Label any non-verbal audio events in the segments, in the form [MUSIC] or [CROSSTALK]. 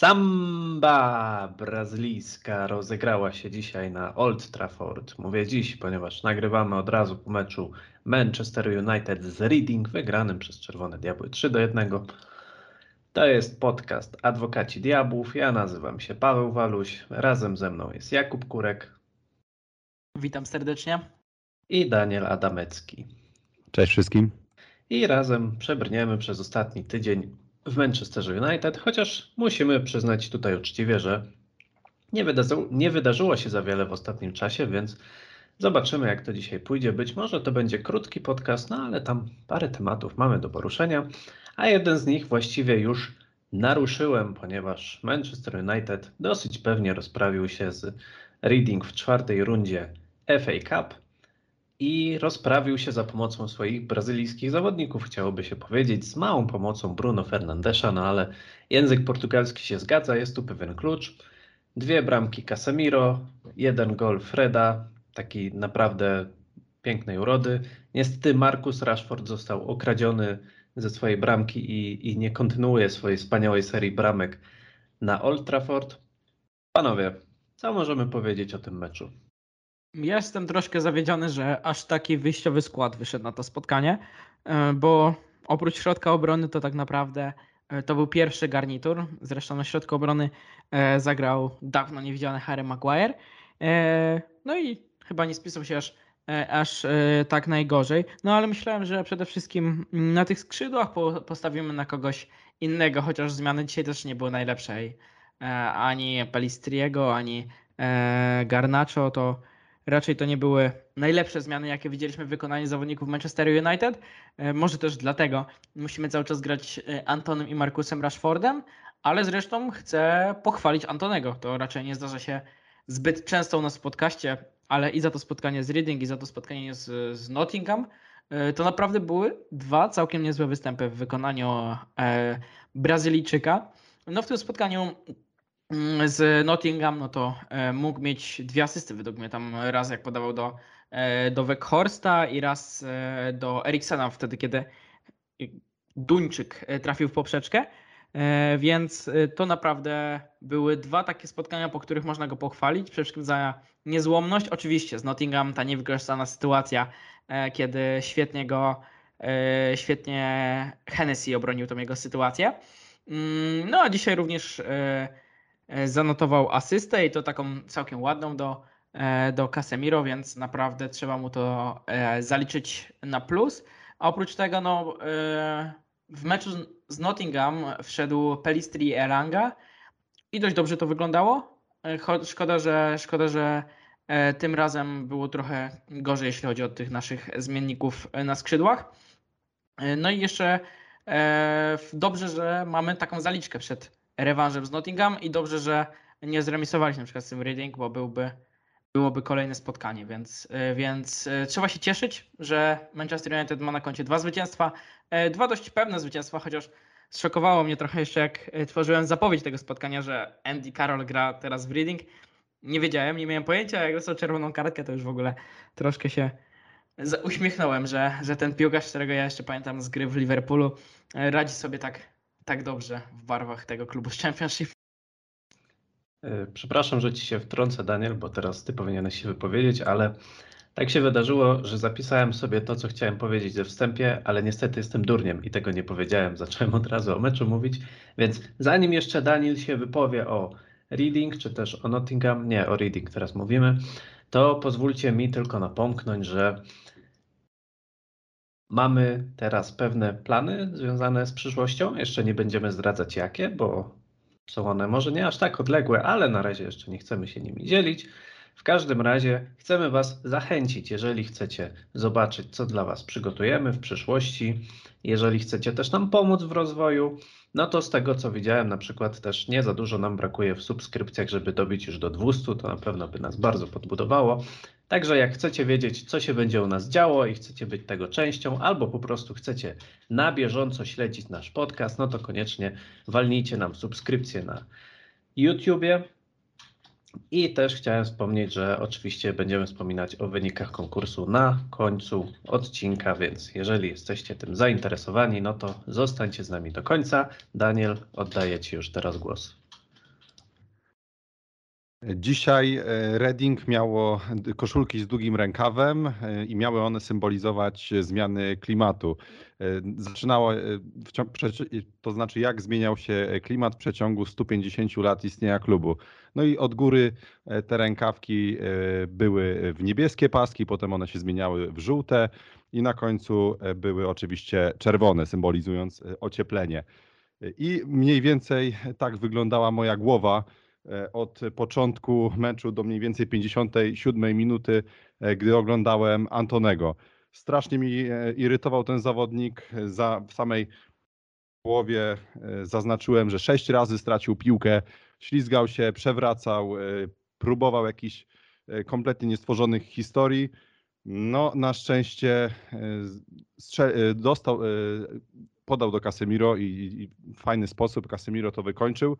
Samba brazylijska rozegrała się dzisiaj na Old Trafford. Mówię dziś, ponieważ nagrywamy od razu po meczu Manchester United z Reading, wygranym przez Czerwone Diabły 3 do 1. To jest podcast Adwokaci Diabłów. Ja nazywam się Paweł Waluś. Razem ze mną jest Jakub Kurek. Witam serdecznie. I Daniel Adamecki. Cześć wszystkim. I razem przebrniemy przez ostatni tydzień w Manchesterze United, chociaż musimy przyznać tutaj uczciwie, że nie, nie wydarzyło się za wiele w ostatnim czasie, więc zobaczymy, jak to dzisiaj pójdzie. Być może to będzie krótki podcast, no ale tam parę tematów mamy do poruszenia, a jeden z nich właściwie już naruszyłem, ponieważ Manchester United dosyć pewnie rozprawił się z Reading w czwartej rundzie FA Cup i rozprawił się za pomocą swoich brazylijskich zawodników, chciałoby się powiedzieć, z małą pomocą Bruno Fernandesza, no ale język portugalski się zgadza, jest tu pewien klucz. Dwie bramki Casemiro, jeden gol Freda, taki naprawdę pięknej urody. Niestety Marcus Rashford został okradziony ze swojej bramki i, i nie kontynuuje swojej wspaniałej serii bramek na Old Trafford. Panowie, co możemy powiedzieć o tym meczu? Jestem troszkę zawiedziony, że aż taki wyjściowy skład wyszedł na to spotkanie, e, bo oprócz środka obrony to tak naprawdę e, to był pierwszy garnitur. Zresztą na środku obrony e, zagrał dawno niewidziany Harry Maguire. No i chyba nie spisał się aż, aż tak najgorzej. No ale myślałem, że przede wszystkim na tych skrzydłach postawimy na kogoś innego, chociaż zmiany dzisiaj też nie były najlepsze. Ani Pelistriego, ani Garnacho to raczej to nie były najlepsze zmiany, jakie widzieliśmy w wykonaniu zawodników Manchester United. E, może też dlatego musimy cały czas grać e, Antonem i Markusem Rashfordem, ale zresztą chcę pochwalić Antonego. To raczej nie zdarza się zbyt często u nas w podcaście, ale i za to spotkanie z Reading, i za to spotkanie z, z Nottingham. E, to naprawdę były dwa całkiem niezłe występy w wykonaniu Brazylijczyka. No w tym spotkaniu z Nottingham, no to e, mógł mieć dwie asysty według mnie. Tam raz jak podawał do, e, do Weghorsta i raz e, do Eriksena wtedy, kiedy Duńczyk trafił w poprzeczkę. Więc to naprawdę były dwa takie spotkania, po których można go pochwalić. Przede wszystkim za niezłomność. Oczywiście z Nottingham ta niewykorzystana sytuacja, kiedy świetnie go, świetnie Hennessy obronił tą jego sytuację. Mm, no a dzisiaj również zanotował asystę i to taką całkiem ładną do, e, do Casemiro, więc naprawdę trzeba mu to e, zaliczyć na plus. A oprócz tego no, w meczu z Nottingham wszedł Pelistri Eranga i dość dobrze to wyglądało. Szkoda, że, szkoda, że tym razem było trochę gorzej, jeśli chodzi o tych naszych zmienników na skrzydłach. No i jeszcze dobrze, że mamy taką zaliczkę przed rewanżem z Nottingham i dobrze, że nie zremisowaliśmy na przykład z tym Reading, bo byłby, byłoby kolejne spotkanie, więc, e, więc e, trzeba się cieszyć, że Manchester United ma na koncie dwa zwycięstwa, e, dwa dość pewne zwycięstwa, chociaż zszokowało mnie trochę jeszcze jak tworzyłem zapowiedź tego spotkania, że Andy Carroll gra teraz w Reading. Nie wiedziałem, nie miałem pojęcia, jak dostał czerwoną kartkę, to już w ogóle troszkę się uśmiechnąłem, że, że ten piłkarz, którego ja jeszcze pamiętam z gry w Liverpoolu, radzi sobie tak tak dobrze w barwach tego klubu z Championship. E, przepraszam, że ci się wtrącę, Daniel, bo teraz ty powinieneś się wypowiedzieć, ale tak się wydarzyło, że zapisałem sobie to, co chciałem powiedzieć ze wstępie, ale niestety jestem durniem i tego nie powiedziałem. Zacząłem od razu o meczu mówić, więc zanim jeszcze Daniel się wypowie o Reading, czy też o Nottingham, nie, o Reading teraz mówimy, to pozwólcie mi tylko napomknąć, że Mamy teraz pewne plany związane z przyszłością. Jeszcze nie będziemy zdradzać jakie, bo są one może nie aż tak odległe, ale na razie jeszcze nie chcemy się nimi dzielić. W każdym razie chcemy Was zachęcić, jeżeli chcecie zobaczyć, co dla Was przygotujemy w przyszłości, jeżeli chcecie też nam pomóc w rozwoju, no to z tego co widziałem, na przykład też nie za dużo nam brakuje w subskrypcjach, żeby dobić już do 200, to na pewno by nas bardzo podbudowało. Także jak chcecie wiedzieć, co się będzie u nas działo i chcecie być tego częścią, albo po prostu chcecie na bieżąco śledzić nasz podcast, no to koniecznie walnijcie nam subskrypcję na YouTubie. I też chciałem wspomnieć, że oczywiście będziemy wspominać o wynikach konkursu na końcu odcinka, więc jeżeli jesteście tym zainteresowani, no to zostańcie z nami do końca. Daniel, oddaję Ci już teraz głos. Dzisiaj e, Reading miało koszulki z długim rękawem e, i miały one symbolizować zmiany klimatu. E, zaczynało, to znaczy jak zmieniał się klimat w przeciągu 150 lat istnienia klubu. No i od góry te rękawki były w niebieskie paski, potem one się zmieniały w żółte i na końcu były oczywiście czerwone, symbolizując ocieplenie. I mniej więcej tak wyglądała moja głowa E, od początku meczu do mniej więcej 57 minuty, e, gdy oglądałem Antonego. Strasznie mi e, irytował ten zawodnik. Za, w samej połowie zaznaczyłem, że sześć razy stracił piłkę, ślizgał się, przewracał, próbował jakichś kompletnie niestworzonych historii. No, na szczęście dostał, podał do Casemiro i, i w fajny sposób Casemiro to wykończył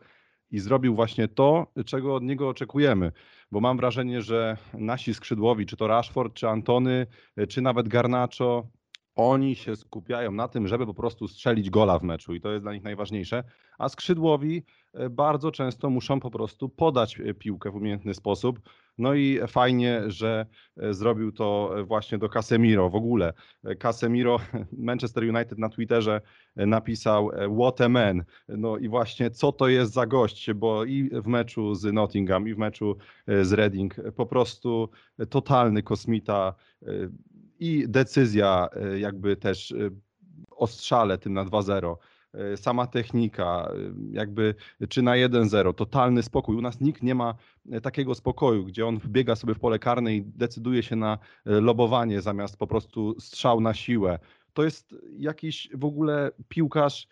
i zrobił właśnie to, czego od niego oczekujemy. Bo mam wrażenie, że nasi skrzydłowi, czy to Rashford, czy Antony, czy nawet Garnacho, oni się skupiają na tym, żeby po prostu strzelić gola w meczu i to jest dla nich najważniejsze, a skrzydłowi e, bardzo często muszą po prostu podać e, piłkę w umiejętny sposób. No i fajnie, że e, zrobił to właśnie do Casemiro. W ogóle Casemiro, [LAUGHS] Manchester United na Twitterze napisał what a man. No i właśnie co to jest za gość, bo i w meczu z Nottingham, i w meczu z Reading po prostu totalny kosmita i decyzja e, jakby też e, o strzale tym na 2-0 e, sama technika, jakby czy na 1-0, totalny spokój. U nas nikt nie ma takiego spokoju, gdzie on wbiega sobie w pole karne i decyduje się na lobowanie zamiast po prostu strzał na siłę. To jest jakiś w ogóle piłkarz,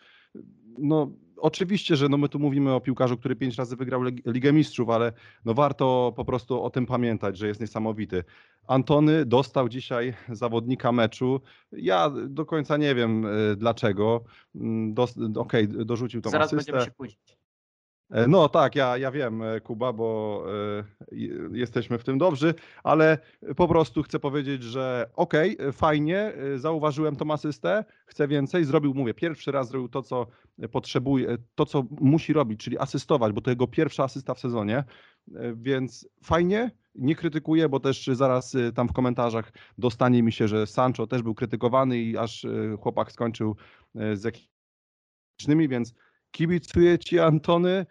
no oczywiście, że no my tu mówimy o piłkarzu, który pięć razy wygrał Ligę Mistrzów, ale no warto po prostu o tym pamiętać, że jest niesamowity. Antony dostał dzisiaj zawodnika meczu. Ja do końca nie wiem e, dlaczego. Mm, okej, okay, dorzucił tą Zaraz asystę. będziemy się pójść. E, no tak, ja, ja wiem, e, Kuba, bo jesteśmy w tym dobrzy, ale po prostu chcę powiedzieć, że okej, okay, fajnie, zauważyłem tą asystę, chcę więcej, zrobił, mówię, pierwszy raz zrobił to, co potrzebuje, to, co musi robić, czyli asystować, bo to jego pierwsza asysta w sezonie, więc fajnie, nie krytykuję, bo też zaraz y, tam w komentarzach dostanie mi się, że Sancho też był krytykowany i aż y, chłopak skończył y, z jakimiś więc kibicuję Ci Antony.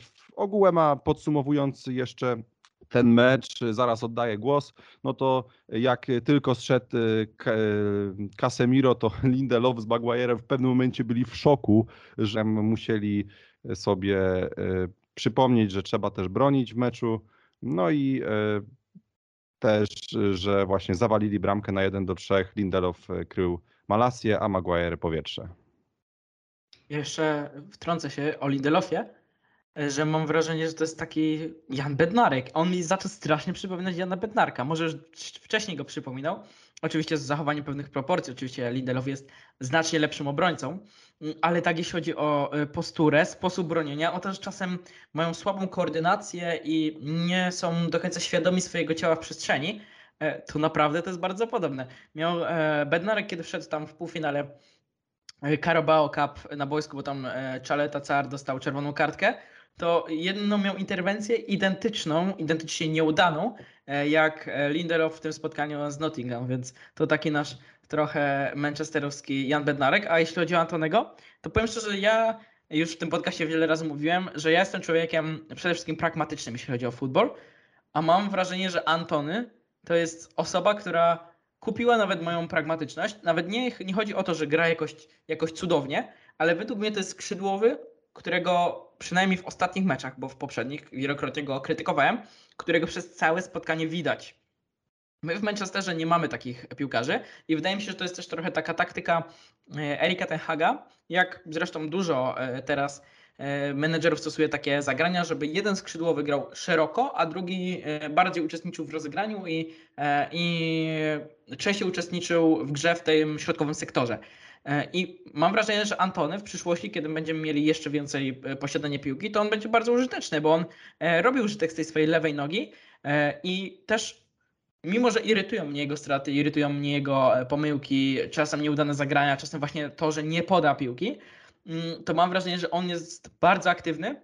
W ogóle ma podsumowując jeszcze ten mecz, zaraz oddaję głos, no to jak tylko zszedł Casemiro, to [LAUGHS] Lindelof z Maguire'em w pewnym momencie byli w szoku, że musieli sobie przypomnieć, że trzeba też bronić w meczu. No i e, też, że właśnie zawalili bramkę na 1 do 3. Lindelof e, krył Malasję, a Maguire powietrze. Jeszcze wtrącę się o Lindelofie, e, że mam wrażenie, że to jest taki Jan Bednarek. On mi zaczął strasznie przypominać Jana Bednarka. Może już wcześniej go przypominał, Oczywiście z zachowaniem pewnych proporcji. Oczywiście Lindelof jest znacznie lepszym obrońcą, mm, ale tak jeśli chodzi o e, posturę, sposób bronienia, on też czasem mają słabą koordynację i nie są do końca świadomi swojego ciała w przestrzeni. E, to naprawdę to jest bardzo podobne. Miał Bednarek, kiedy wszedł tam w półfinale Carabao Cup na boisku, bo tam Chaleta Car dostał czerwoną kartkę, to jedną miał interwencję identyczną, identycznie nieudaną, e, jak e, Lindelof w tym spotkaniu z Nottingham, więc to taki nasz trochę manchesterowski Jan Bednarek. A jeśli chodzi o Antonego, to powiem szczerze, ja już w tym podcaście wiele razy mówiłem, że ja jestem człowiekiem przede wszystkim pragmatycznym, jeśli chodzi o futbol, a mam wrażenie, że Antony to jest osoba, która kupiła nawet moją pragmatyczność. Nawet nie, nie chodzi o to, że gra jakoś, jakoś cudownie, ale według mnie to jest skrzydłowy, którego przynajmniej w ostatnich meczach, bo w poprzednich wielokrotnie go krytykowałem, którego przez całe spotkanie widać. My w Manchesterze nie mamy takich piłkarzy i wydaje mi się, że to jest też trochę taka taktyka e, Erika Tenhaga, jak zresztą dużo e, teraz menedżerów stosuje takie zagrania, żeby jeden skrzydłowy grał szeroko, a drugi bardziej uczestniczył w rozegraniu i, i częściej uczestniczył w grze w tym środkowym sektorze. E, I mam wrażenie, że Antony w przyszłości, kiedy będziemy mieli jeszcze więcej e, posiadania piłki, to on będzie bardzo użyteczny, bo on e, robi użytek z tej swojej lewej nogi i też mimo, że irytują mnie jego straty, irytują mnie jego pomyłki, czasem nieudane zagrania, czasem właśnie to, że nie poda piłki, to mam wrażenie, że on jest bardzo aktywny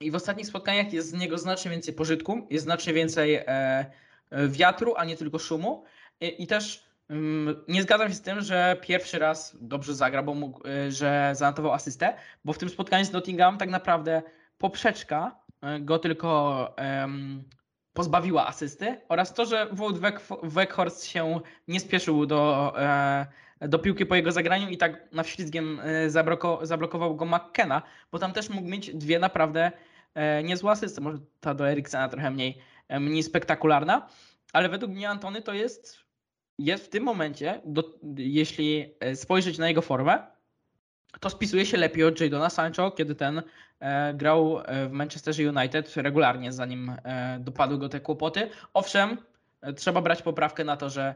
I w ostatnich spotkaniach jest z niego znacznie więcej pożytku, jest znacznie więcej e, e, wiatru, a nie tylko szumu. I, też mm, nie zgadzam się z tym, że pierwszy raz dobrze zagra, bo mógł, e, że zanotował asystę, bo w tym spotkaniu z Nottingham tak naprawdę poprzeczka go tylko pozbawiła asysty oraz to, że Wout Weghorst się nie spieszył do, do piłki po jego zagraniu i tak na wślizgiem e, zabloko, zablokował go McKenna, bo tam też mógł mieć dwie naprawdę e, niezłe asysty. Może ta do Eriksena trochę mniej, e, mniej spektakularna, ale według mnie Antony to jest, jest w tym momencie, do, jeśli spojrzeć na jego formę, to spisuje się lepiej od Jadona Sancho, kiedy ten grał w Manchesterze United regularnie, zanim dopadły go te kłopoty. Owszem, trzeba brać poprawkę na to, że,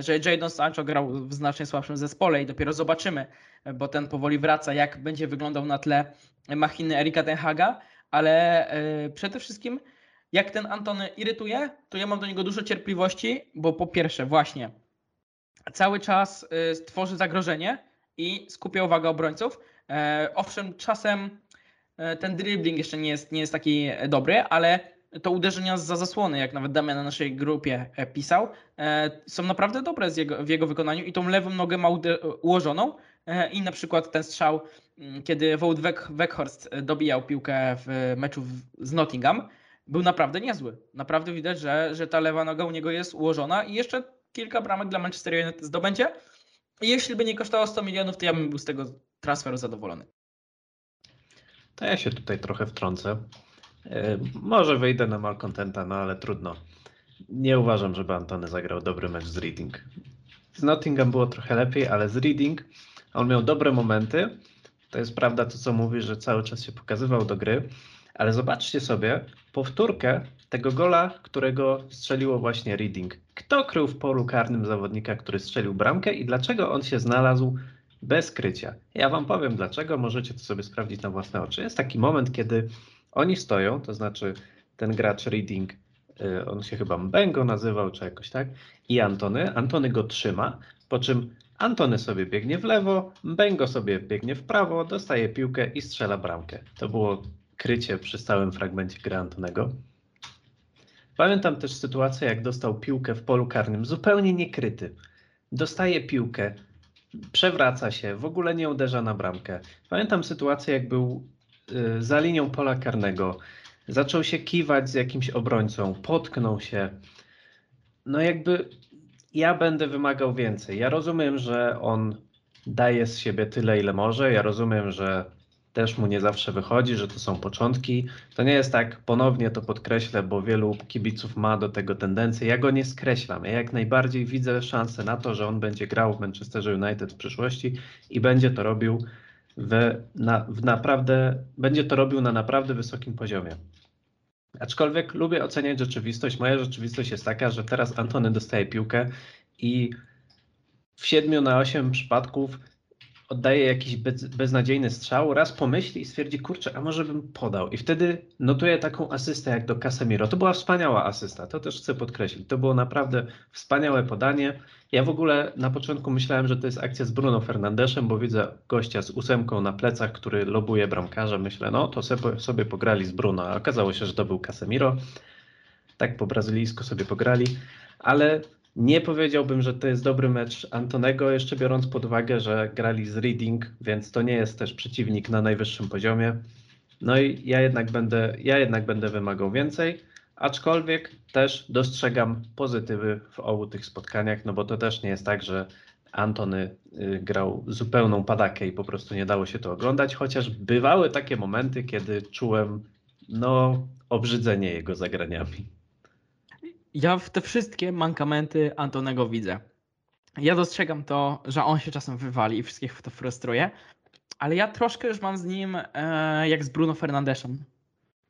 że Jadon Sancho grał w znacznie słabszym zespole i dopiero zobaczymy, e, bo ten powoli wraca, jak będzie wyglądał na tle machiny Erika Ten Haga, ale e, przede wszystkim jak ten Antony irytuje, to ja mam do niego dużo cierpliwości, bo po pierwsze właśnie cały czas e, tworzy zagrożenie i skupia uwagę obrońców. E, Owszem, czasem e, ten dribbling jeszcze nie jest, nie jest taki e, dobry, ale to uderzenia za zasłony, jak nawet Damian na naszej grupie e, pisał, e, są naprawdę dobre jego, w jego wykonaniu i tą lewą nogę ma ułożoną e, i na przykład ten strzał, m, kiedy Wout Weghorst dobijał piłkę w meczu z Nottingham, był naprawdę niezły. Naprawdę widać, że, że ta lewa noga u niego jest ułożona i jeszcze kilka bramek dla Manchester United zdobędzie. I jeśli by nie kosztowało 100 milionów, to ja bym był z tego transferu zadowolony. To ja się tutaj trochę wtrącę. E, Może wyjdę na malcontenta, no ale trudno. Nie uważam, żeby Antony zagrał dobry mecz z Reading. Z Nottingham było trochę lepiej, ale z Reading on miał dobre momenty. To jest prawda to, co mówi, że cały czas się pokazywał do gry. Ale zobaczcie sobie powtórkę tego gola, którego strzeliło właśnie Reading. Kto krył w polu karnym zawodnika, który strzelił bramkę i dlaczego on się znalazł bez krycia? Ja wam powiem dlaczego, możecie to sobie sprawdzić na własne oczy. Jest taki moment, kiedy oni stoją, to znaczy ten gracz Reading, y, on się chyba Mbengo nazywał, czy jakoś tak, i Antony. Antony go trzyma, po czym Antony sobie biegnie w lewo, Mbengo sobie biegnie w prawo, dostaje piłkę i strzela bramkę. To było krycie przy stałym fragmencie gry Antonego. Pamiętam też sytuację, jak dostał piłkę w polu karnym, zupełnie niekryty. Dostaje piłkę, przewraca się, w ogóle nie uderza na bramkę. Pamiętam sytuację, jak był za linią pola karnego, zaczął się kiwać z jakimś obrońcą, potknął się. No jakby ja będę wymagał więcej. Ja rozumiem, że on daje z siebie tyle, ile może. Ja rozumiem, że też mu nie zawsze wychodzi, że to są początki. To nie jest tak, ponownie to podkreślę, bo wielu kibiców ma do tego tendencję. Ja go nie skreślam. Ja jak najbardziej widzę szansę na to, że on będzie grał w Manchesterze United w przyszłości i będzie to robił w, na, w naprawdę, będzie to robił na naprawdę wysokim poziomie. Aczkolwiek lubię oceniać rzeczywistość. Moja rzeczywistość jest taka, że teraz Antony dostaje piłkę i w 7 na 8 przypadków oddaje jakiś bez, beznadziejny strzał, raz pomyśli i stwierdzi, kurczę, a może bym podał. I wtedy notuje taką asystę jak do Casemiro. To była wspaniała asysta, to też chcę podkreślić. To było naprawdę wspaniałe podanie. Ja w ogóle na początku myślałem, że to jest akcja z Bruno Fernandeszem, bo widzę gościa z ósemką na plecach, który lobuje bramkarza. Myślę, no to sobie, sobie pograli z Bruno, a okazało się, że to był Casemiro. Tak po brazylijsku sobie pograli, ale nie powiedziałbym, że to jest dobry mecz Antonego, jeszcze biorąc pod uwagę, że grali z Reading, więc to nie jest też przeciwnik na najwyższym poziomie. No i ja jednak będę, ja jednak będę wymagał więcej, aczkolwiek też dostrzegam pozytywy w obu tych spotkaniach, no bo to też nie jest tak, że Antony y, grał zupełną padakę i po prostu nie dało się to oglądać, chociaż bywały takie momenty, kiedy czułem no obrzydzenie jego zagraniami. Ja w te wszystkie mankamenty Antonego widzę. Ja dostrzegam to, że on się czasem wywali i wszystkich to frustruje, ale ja troszkę już mam z nim e, jak z Bruno Fernandeszem.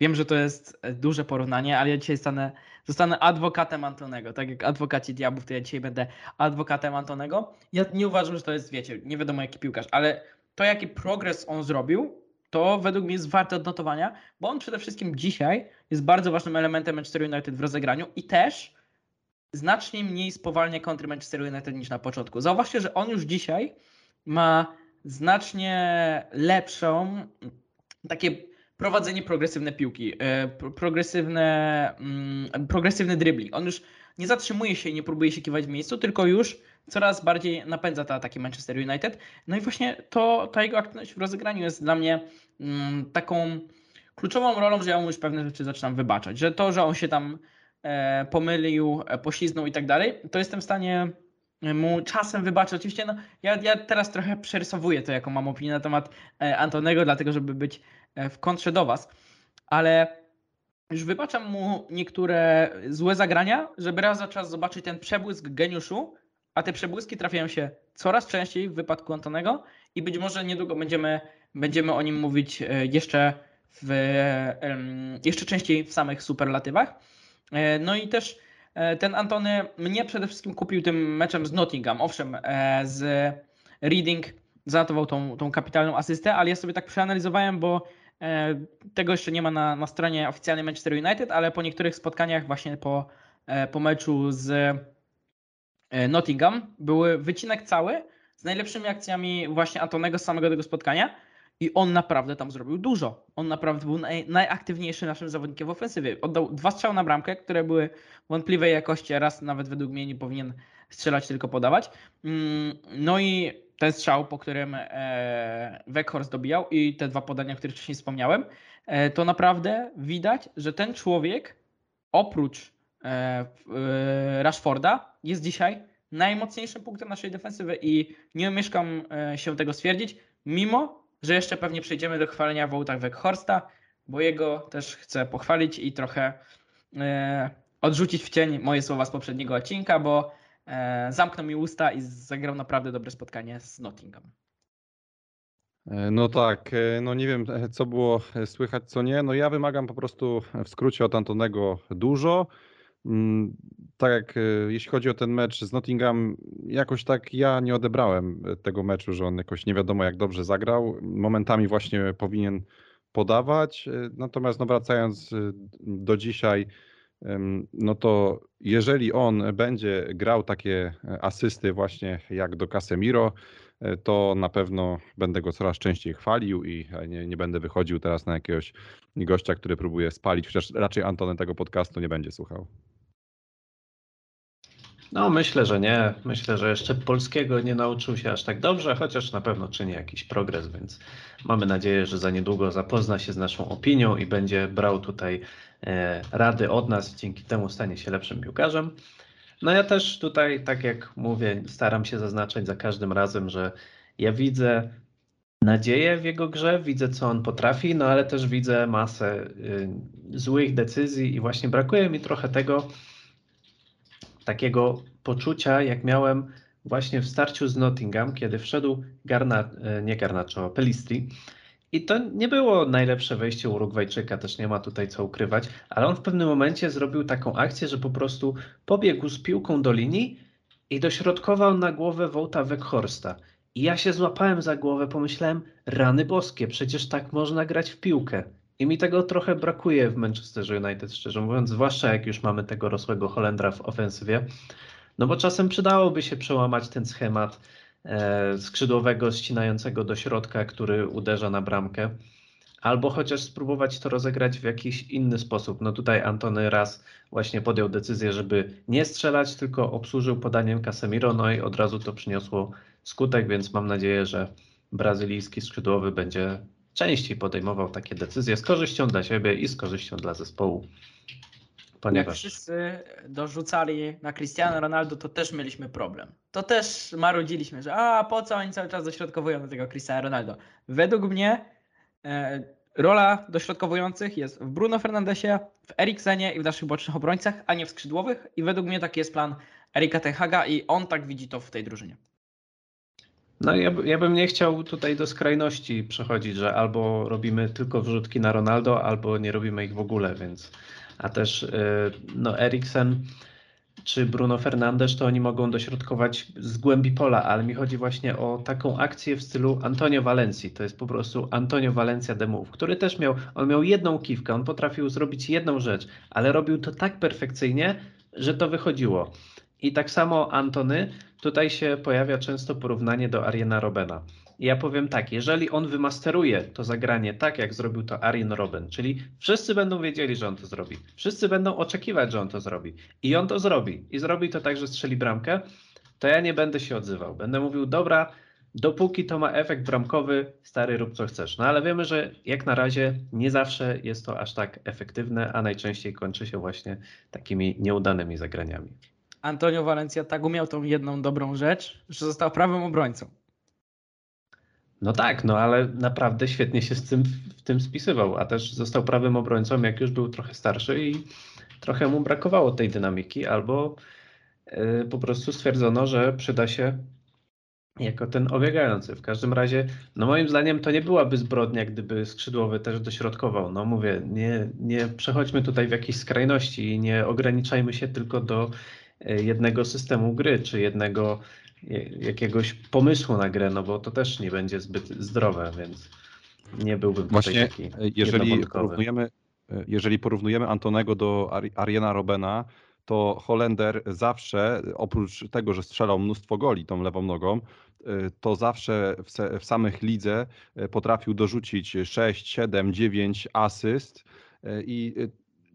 Wiem, że to jest e, duże porównanie, ale ja dzisiaj stanę, zostanę adwokatem Antonego. Tak jak adwokaci diabłów, to ja dzisiaj będę adwokatem Antonego. Ja nie uważam, że to jest, wiecie, nie wiadomo jaki piłkarz, ale to jaki progres on zrobił, to według mnie jest warte odnotowania, bo on przede wszystkim dzisiaj jest bardzo ważnym elementem Manchester United w rozegraniu i też znacznie mniej spowalnia kontry Manchester United niż na początku. Zauważcie, że on już dzisiaj ma znacznie lepszą, takie prowadzenie progresywne piłki, e, pro- progresywne, mm, progresywny dribbling. On już nie zatrzymuje się i nie próbuje się kiwać w miejscu, tylko już coraz bardziej napędza te ataki Manchester United. No i właśnie to, ta jego aktywność w rozegraniu jest dla mnie mm, taką kluczową rolą, że ja mu już pewne rzeczy zaczynam wybaczać. Że to, że on się tam e, pomylił, e, pośliznął i tak dalej, to jestem w stanie mu czasem wybaczyć. Oczywiście no, ja, ja teraz trochę przerysowuję to, jaką mam opinię na temat Antonego, dlatego żeby być w kontrze do Was, ale już wybaczam mu niektóre złe zagrania, żeby raz za czas zobaczyć ten przebłysk geniuszu, a te przebłyski trafiają się coraz częściej w wypadku Antonego i być może niedługo będziemy, będziemy o nim mówić e, jeszcze, w, jeszcze częściej w samych superlatywach. E, No i też e, ten Antony mnie przede wszystkim kupił tym meczem z Nottingham. Owszem, e, z Reading zanotował tą, tą kapitalną asystę, ale ja sobie tak przeanalizowałem, bo e, tego jeszcze nie ma na, na stronie oficjalnej Manchester United, ale po niektórych spotkaniach właśnie po, e, po meczu z e, Nottingham były wycinek cały z najlepszymi akcjami właśnie Antonego z samego tego spotkania i on naprawdę tam zrobił dużo. On naprawdę był naj, najaktywniejszy naszym zawodnikiem w ofensywie. Oddał dwa strzały na bramkę, które były wątpliwej jakości, raz nawet według mnie nie powinien strzelać, tylko podawać. Mm, No i ten strzał, po którym e, Weghorst dobijał i te dwa podania, o których wcześniej wspomniałem, e, to naprawdę widać, że ten człowiek oprócz e, Rashforda jest dzisiaj najmocniejszym punktem naszej defensywy i nie omieszkam e, się tego stwierdzić, mimo że jeszcze pewnie przejdziemy do chwalenia Wołta Weghorsta, bo jego też chcę pochwalić i trochę odrzucić w cień moje słowa z poprzedniego odcinka, bo zamknął mi usta i zagrał naprawdę dobre spotkanie z Nottingham. E, No tak, e, no nie wiem, e, co było e, słychać, co nie. No ja wymagam po prostu w skrócie od Antonego dużo. Mm, Tak jak e, jeśli chodzi o ten mecz z Nottingham, jakoś tak ja nie odebrałem e, tego meczu, że on jakoś nie wiadomo jak dobrze zagrał. Momentami właśnie powinien podawać. e, Natomiast no wracając e, do dzisiaj, no to jeżeli on będzie grał takie e, asysty właśnie jak do Casemiro, e, to na pewno będę go coraz częściej chwalił i e, nie, nie będę wychodził teraz na jakiegoś gościa, który próbuje spalić, chociaż raczej Antony tego podcastu nie będzie słuchał. No, myślę, że nie. Myślę, że jeszcze polskiego nie nauczył się aż tak dobrze, chociaż na pewno czyni jakiś progres, więc mamy nadzieję, że za niedługo zapozna się z naszą opinią i będzie brał tutaj rady od nas, dzięki temu stanie się lepszym piłkarzem. No ja też tutaj, tak jak mówię, staram się zaznaczać za każdym razem, że ja widzę nadzieję w jego grze, widzę co on potrafi, no ale też widzę masę y, złych decyzji i właśnie brakuje mi trochę tego, takiego poczucia, jak miałem właśnie w starciu z Nottingham, kiedy wszedł Garna, e, nie Garnacho, Pelistri. I to nie było najlepsze wejście Urugwajczyka, też nie ma tutaj co ukrywać, ale on w pewnym momencie zrobił taką akcję, że po prostu pobiegł z piłką do linii i dośrodkował na głowę Wołta Weghorsta. I ja się złapałem za głowę, pomyślałem, rany boskie, przecież tak można grać w piłkę. I mi tego trochę brakuje w Manchesterze United, szczerze mówiąc, zwłaszcza jak już mamy tego rosłego Holendra w ofensywie. No bo czasem przydałoby się przełamać ten schemat skrzydłowego ścinającego do środka, który uderza na bramkę. Albo chociaż spróbować to rozegrać w jakiś inny sposób. No tutaj Antony raz właśnie podjął decyzję, żeby nie strzelać, tylko obsłużył podaniem Casemiro, no i od razu to przyniosło skutek, więc mam nadzieję, że brazylijski skrzydłowy będzie częściej podejmował takie decyzje z korzyścią dla siebie i z korzyścią dla zespołu. Jak Ponieważ wszyscy dorzucali na Cristiano Ronaldo, to też mieliśmy problem. To też marudziliśmy, że a po co oni cały czas dośrodkowują do tego Cristiano Ronaldo. Według mnie e, rola dośrodkowujących jest w Bruno Fernandesie, w Eriksenie i w naszych bocznych obrońcach, a nie w skrzydłowych. I według mnie taki jest plan Erika Ten Haga i on tak widzi to w tej drużynie. No ja, ja bym nie chciał tutaj do skrajności przechodzić, że albo robimy tylko wrzutki na Ronaldo, albo nie robimy ich w ogóle, więc a też y, no Eriksen czy Bruno Fernandes, to oni mogą dośrodkować z głębi pola, ale mi chodzi właśnie o taką akcję w stylu Antonio Valencji. To jest po prostu Antonio Valencia Move, który też miał, on miał jedną kiwkę, on potrafił zrobić jedną rzecz, ale robił to tak perfekcyjnie, że to wychodziło. I tak samo Antony, tutaj się pojawia często porównanie do Ariana Robena. Ja powiem tak, jeżeli on wymasteruje to zagranie tak, jak zrobił to Arjen Robben, czyli wszyscy będą wiedzieli, że on to zrobi, wszyscy będą oczekiwać, że on to zrobi i on to zrobi i zrobi to tak, że strzeli bramkę, to ja nie będę się odzywał. Będę mówił, dobra, dopóki to ma efekt bramkowy, stary rób co chcesz. No ale wiemy, że jak na razie nie zawsze jest to aż tak efektywne, a najczęściej kończy się właśnie takimi nieudanymi zagraniami. Antonio Valencia tak umiał tą jedną dobrą rzecz, że został prawym obrońcą. No tak, no ale naprawdę świetnie się z tym, w tym spisywał, a też został prawym obrońcą, jak już był trochę starszy i trochę mu brakowało tej dynamiki, albo y, po prostu stwierdzono, że przyda się jako ten obiegający. W każdym razie, no moim zdaniem to nie byłaby zbrodnia, gdyby skrzydłowy też dośrodkował. No mówię, nie, nie przechodźmy tutaj w jakieś skrajności i nie ograniczajmy się tylko do y, jednego systemu gry, czy jednego jakiegoś pomysłu na grę, no bo to też nie będzie zbyt zdrowe, więc nie byłbym Właśnie, tutaj taki e, jeżeli porównujemy, e, jeżeli porównujemy Antonego do Ari- Ariana Robena, to Holender zawsze, oprócz tego, że strzelał mnóstwo goli tą lewą nogą, e, to zawsze w, se, w samych lidze potrafił dorzucić 6, 7, 9 asyst i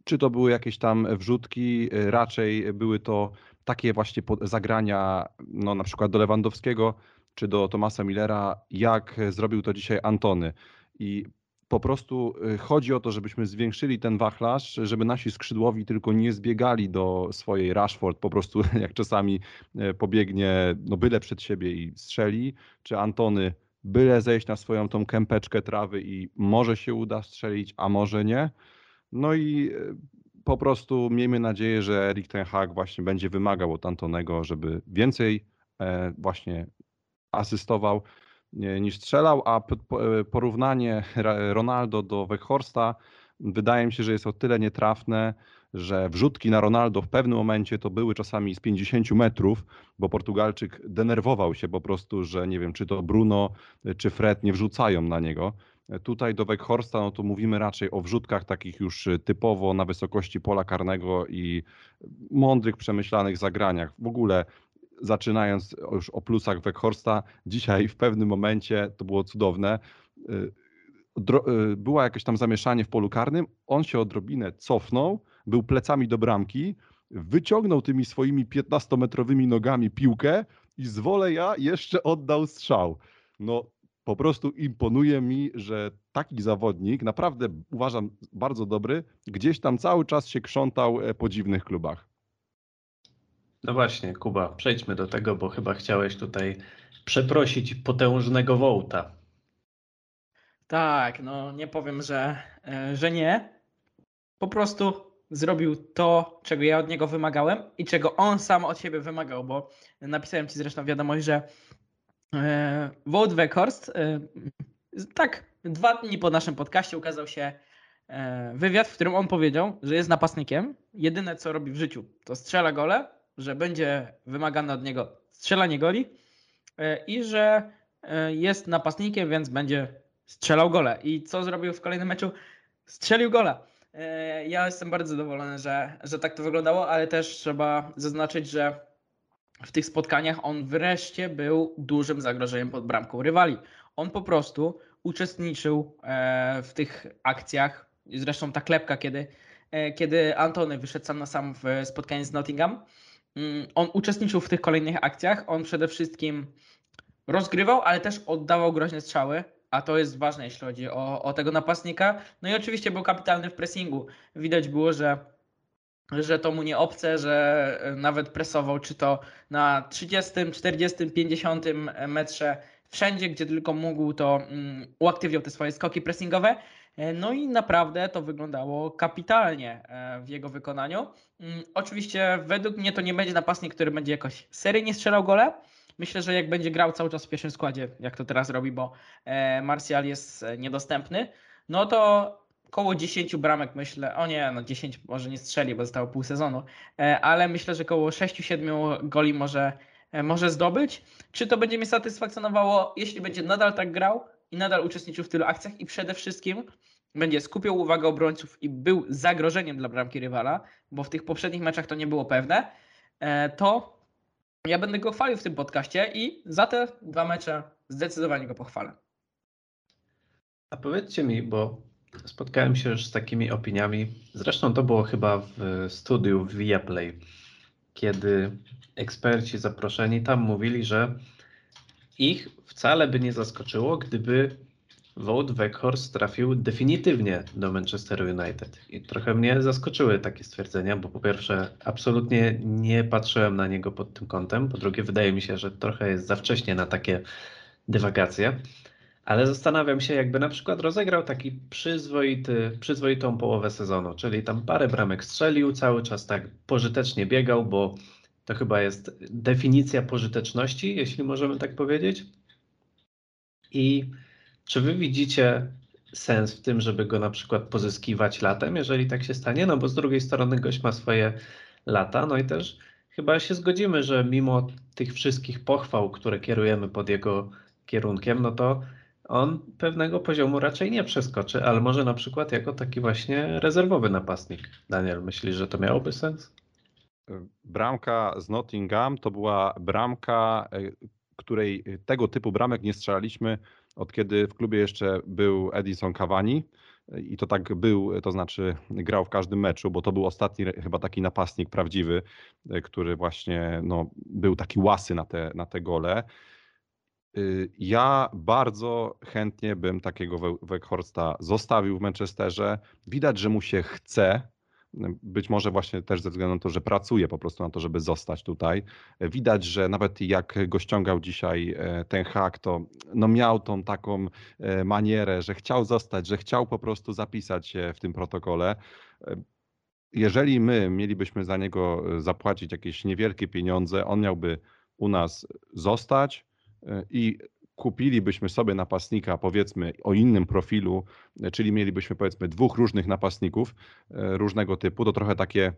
czy to były jakieś tam wrzutki, raczej były to takie właśnie zagrania, no na przykład do Lewandowskiego czy do Tomasa Millera, jak zrobił to dzisiaj Antony. I po prostu y, chodzi o to, żebyśmy zwiększyli ten wachlarz, żeby nasi skrzydłowi tylko nie zbiegali do swojej Rashford, po prostu [LAUGHS] jak czasami y, pobiegnie no byle przed siebie i strzeli, czy Antony byle zejść na swoją tą kępeczkę trawy i może się uda strzelić, a może nie. No i po prostu miejmy nadzieję, że Erik ten Hag właśnie będzie wymagał od Antonego, żeby więcej e, właśnie asystował nie- niż strzelał, a e, porównanie Ronaldo do Weghorsta wydaje mi się, że jest o tyle nietrafne, że wrzutki na Ronaldo w pewnym momencie to były czasami z 50 metrów, bo Portugalczyk denerwował się po prostu, że nie wiem, czy to Bruno, e, czy Fred nie wrzucają na niego. Tutaj do Weghorsta, no to mówimy raczej o wrzutkach takich już e, typowo na wysokości pola karnego i mądrych, przemyślanych zagraniach. W ogóle zaczynając już o plusach Weghorsta, [LAUGHS] dzisiaj w pewnym momencie, to było cudowne, y, y, była jakieś tam zamieszanie w polu karnym, on się odrobinę cofnął, był plecami do bramki, wyciągnął tymi swoimi 15-metrowymi nogami piłkę i z ja jeszcze oddał strzał. No po prostu imponuje mi, że taki zawodnik, naprawdę uważam bardzo dobry, gdzieś tam cały czas się krzątał e, po dziwnych klubach. No właśnie, Kuba, przejdźmy do tego, bo chyba chciałeś tutaj przeprosić potężnego Wołta. Tak, no nie powiem, że, e, że nie. Po prostu zrobił to, czego ja od niego wymagałem i czego on sam od siebie wymagał, bo napisałem ci zresztą wiadomość, że Wout Weghorst, e, tak, dwa dni po naszym podcaście ukazał się e, wywiad, w którym on powiedział, że jest napastnikiem. Jedyne co robi w życiu to strzela gole, że będzie wymagane od niego strzelanie goli e, i że e, jest napastnikiem, więc będzie strzelał gole. I co zrobił w kolejnym meczu? Strzelił gola. E, Ja jestem bardzo zadowolony, że, że tak to wyglądało, ale też trzeba zaznaczyć, że w tych spotkaniach on wreszcie był dużym zagrożeniem pod bramką rywali. On po prostu uczestniczył e, w tych akcjach. Zresztą ta klepka, kiedy, e, kiedy Antony wyszedł sam na sam w spotkaniu z Nottingham, mm, on uczestniczył w tych kolejnych akcjach. On przede wszystkim rozgrywał, ale też oddawał groźne strzały, a to jest ważne, jeśli chodzi o, o tego napastnika. No i oczywiście był kapitalny w pressingu. Widać było, że, że to mu nie obce, że e, nawet presował, czy to na 30, 40, 50 metrze, wszędzie, gdzie tylko mógł, to mm, uaktywniał te swoje skoki pressingowe. E, No i naprawdę to wyglądało kapitalnie e, w jego wykonaniu. Mm, Oczywiście według mnie to nie będzie napastnik, który będzie jakoś seryjnie strzelał gole, Myślę, że jak będzie grał cały czas w pierwszym składzie, jak to teraz robi, bo Martial jest niedostępny, no to koło 10 bramek myślę, o nie, no 10 może nie strzeli, bo zostało pół sezonu, e, ale myślę, że koło 6-7 goli może, e, może zdobyć. Czy to będzie mnie satysfakcjonowało, jeśli będzie nadal tak grał i nadal uczestniczył w tylu akcjach i przede wszystkim będzie skupiał uwagę obrońców i był zagrożeniem dla bramki rywala, bo w tych poprzednich meczach to nie było pewne. e, to ja będę go chwalił w tym podcaście i za te dwa mecze zdecydowanie go pochwalę. A powiedzcie mi, bo spotkałem się już z takimi opiniami, zresztą to było chyba w studiu w Viaplay, kiedy eksperci zaproszeni tam mówili, że ich wcale by nie zaskoczyło, gdyby Wout Weghorst trafił definitywnie do Manchester United. I trochę mnie zaskoczyły takie stwierdzenia, bo po pierwsze absolutnie nie patrzyłem na niego pod tym kątem, po drugie wydaje mi się, że trochę jest za wcześnie na takie dywagacje. Ale zastanawiam się, jakby na przykład rozegrał taki przyzwoity, przyzwoitą połowę sezonu, czyli tam parę bramek strzelił, cały czas tak pożytecznie biegał, bo to chyba jest definicja pożyteczności, jeśli możemy tak powiedzieć. I czy wy widzicie sens w tym, żeby go na przykład pozyskiwać latem, jeżeli tak się stanie? No bo z drugiej strony gość ma swoje lata, no i też chyba się zgodzimy, że mimo tych wszystkich pochwał, które kierujemy pod jego kierunkiem, no to on pewnego poziomu raczej nie przeskoczy, ale może na przykład jako taki właśnie rezerwowy napastnik. Daniel, myślisz, że to miałoby sens? Bramka z Nottingham to była bramka, e, której tego typu bramek nie strzelaliśmy od kiedy w klubie jeszcze był Edison Cavani. I to tak był, to znaczy grał w każdym meczu, bo to był ostatni chyba taki napastnik prawdziwy, e, który właśnie no, był taki łasy na te, na te gole. Y, ja bardzo chętnie bym takiego Weghorsta zostawił w Manchesterze. Widać, że mu się chce, być może właśnie też ze względu na to, że pracuje po prostu na to, żeby zostać tutaj. Widać, że nawet jak go ściągał dzisiaj e, ten hak, to no miał tą taką e, manierę, że chciał zostać, że chciał po prostu zapisać się w tym protokole. E, jeżeli my mielibyśmy za niego zapłacić jakieś niewielkie pieniądze, on miałby u nas zostać i kupilibyśmy sobie napastnika, powiedzmy, o innym profilu, czyli mielibyśmy, powiedzmy, dwóch różnych napastników e, różnego typu, to trochę takie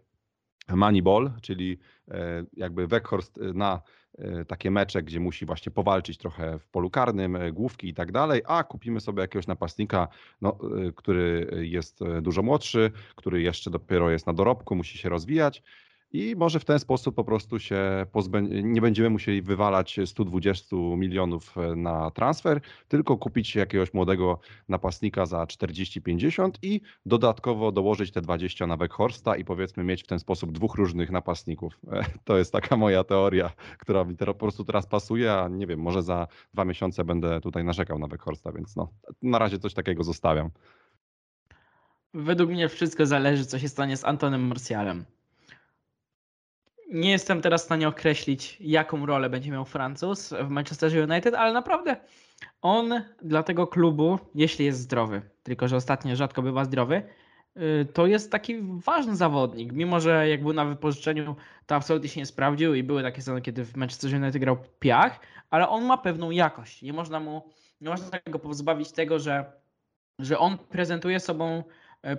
Moneyball, czyli e, jakby Weghorst na e, takie mecze, gdzie musi właśnie powalczyć trochę w polu karnym, główki i tak dalej, a kupimy sobie jakiegoś napastnika, no, który jest dużo młodszy, który jeszcze dopiero jest na dorobku, musi się rozwijać i może w ten sposób po prostu się pozbę- nie będziemy musieli wywalać 120 milionów e, na transfer, tylko kupić jakiegoś młodego napastnika za 40-50 i dodatkowo dołożyć te 20 na Weghorsta i powiedzmy mieć w ten sposób dwóch różnych napastników. [LAUGHS] E, to jest taka moja teoria, która mi po prostu teraz pasuje, a nie wiem, może za dwa miesiące będę tutaj narzekał na Weghorsta, więc no, na razie coś takiego zostawiam. Według mnie wszystko zależy, co się stanie z Antonem Marcialem nie jestem teraz w stanie określić, jaką rolę będzie miał Francuz w Manchester United, ale naprawdę on dla tego klubu, jeśli jest zdrowy, tylko że ostatnio rzadko bywa zdrowy, y, to jest taki ważny zawodnik. Mimo, że jak był na wypożyczeniu, to absolutnie się nie sprawdził i były takie sezony, kiedy w Manchester United grał piach, ale on ma pewną jakość. Nie można mu, nie można go pozbawić tego, że, że on prezentuje sobą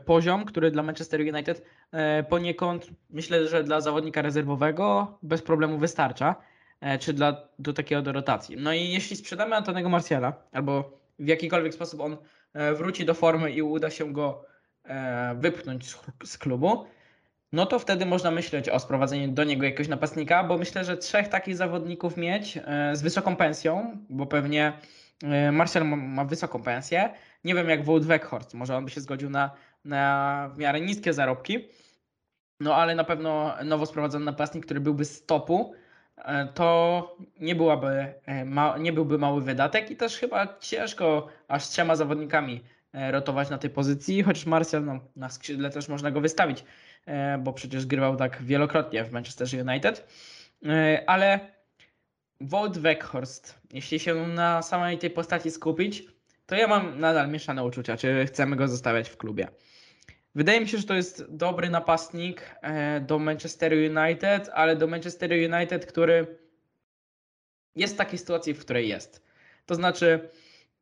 poziom, który dla Manchester United e, poniekąd myślę, że dla zawodnika rezerwowego bez problemu wystarcza, e, czy dla, do takiego do rotacji. No i jeśli sprzedamy Antonego Marciala, albo w jakikolwiek sposób on wróci do formy i uda się go wypchnąć z klubu, no to wtedy można myśleć o sprowadzeniu do niego jakiegoś napastnika, bo myślę, że trzech takich zawodników mieć z wysoką pensją, bo pewnie Marcel ma, wysoką pensję. Nie wiem jak Wout Weghorst, może on by się zgodził na na w miarę niskie zarobki. No ale na pewno nowo sprowadzony napastnik, który byłby z topu, e, to nie, byłaby, e, nie byłby mały wydatek i też chyba ciężko aż trzema zawodnikami e, rotować na tej pozycji, chociaż Martial no, na skrzydle też można go wystawić, bo przecież grywał tak wielokrotnie w Manchester United. Ale Wout Weghorst, jeśli się na samej tej postaci skupić, to ja mam nadal mieszane uczucia, czy chcemy go zostawiać w klubie. Wydaje mi się, że to jest dobry napastnik e, do Manchester United, ale do Manchester United, który jest w takiej sytuacji, w której jest. To znaczy,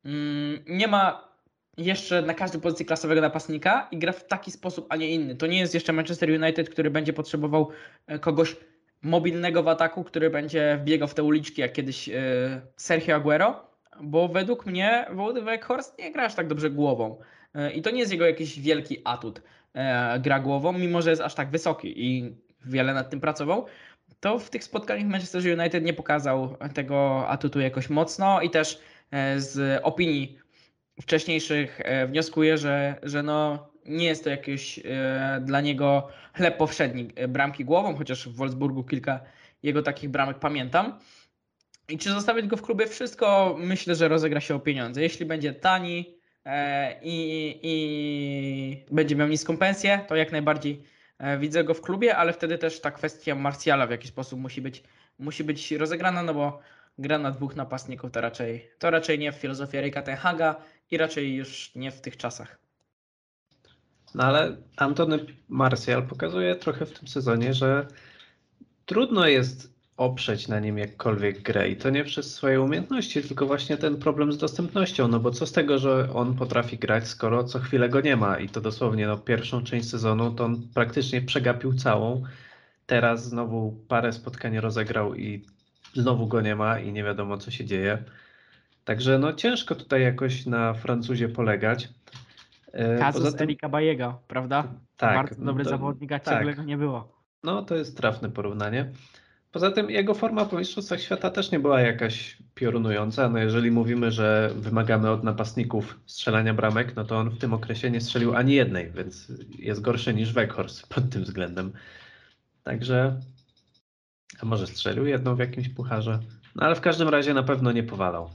mm, nie ma jeszcze na każdej pozycji klasowego napastnika i gra w taki sposób, a nie inny. To nie jest jeszcze Manchester United, który będzie potrzebował e, kogoś mobilnego w ataku, który będzie wbiegał w te uliczki, jak kiedyś e, Sergio Aguero, bo według mnie Wout Weghorst nie gra aż tak dobrze głową. E, I to nie jest jego jakiś wielki atut. E, gra głową, mimo że jest aż tak wysoki i wiele nad tym pracował. to w tych spotkaniach Manchester United nie pokazał tego atutu jakoś mocno i też e, z opinii wcześniejszych wnioskuję, że, że no nie jest to jakiś dla niego chleb powszedni bramki głową, chociaż w Wolfsburgu kilka jego takich bramek pamiętam. I czy zostawić go w klubie? Wszystko myślę, że rozegra się o pieniądze. Jeśli będzie tani i, i będzie miał niską pensję, to jak najbardziej e, widzę go w klubie, ale wtedy też ta kwestia Marsjala w jakiś sposób musi być, musi być rozegrana, no bo gra na dwóch napastników to raczej, to raczej nie w filozofii Erika Haga i raczej już nie w tych czasach. No ale Antony Martial pokazuje trochę w tym sezonie, że trudno jest oprzeć na nim jakkolwiek grę i to nie przez swoje umiejętności, tylko właśnie ten problem z dostępnością, no bo co z tego, że on potrafi grać, skoro co chwilę go nie ma i to dosłownie no pierwszą część sezonu to on praktycznie przegapił całą, teraz znowu parę spotkań rozegrał i znowu go nie ma i nie wiadomo co się dzieje. Także no ciężko tutaj jakoś na Francuzie polegać. E, Kazus poza tym- Erika Bajego, prawda? tak, Bardzo dobry to- zawodnik, a tak. ciągle go nie było. No, to jest trafne porównanie. Poza tym jego forma po Mistrzostwach Świata też nie była jakaś piorunująca. No jeżeli mówimy, że wymagamy od napastników strzelania bramek, no to on w tym okresie nie strzelił ani jednej, więc jest gorszy niż Weghorst pod tym względem. Także, a może strzelił jedną w jakimś pucharze? No ale w każdym razie na pewno nie powalał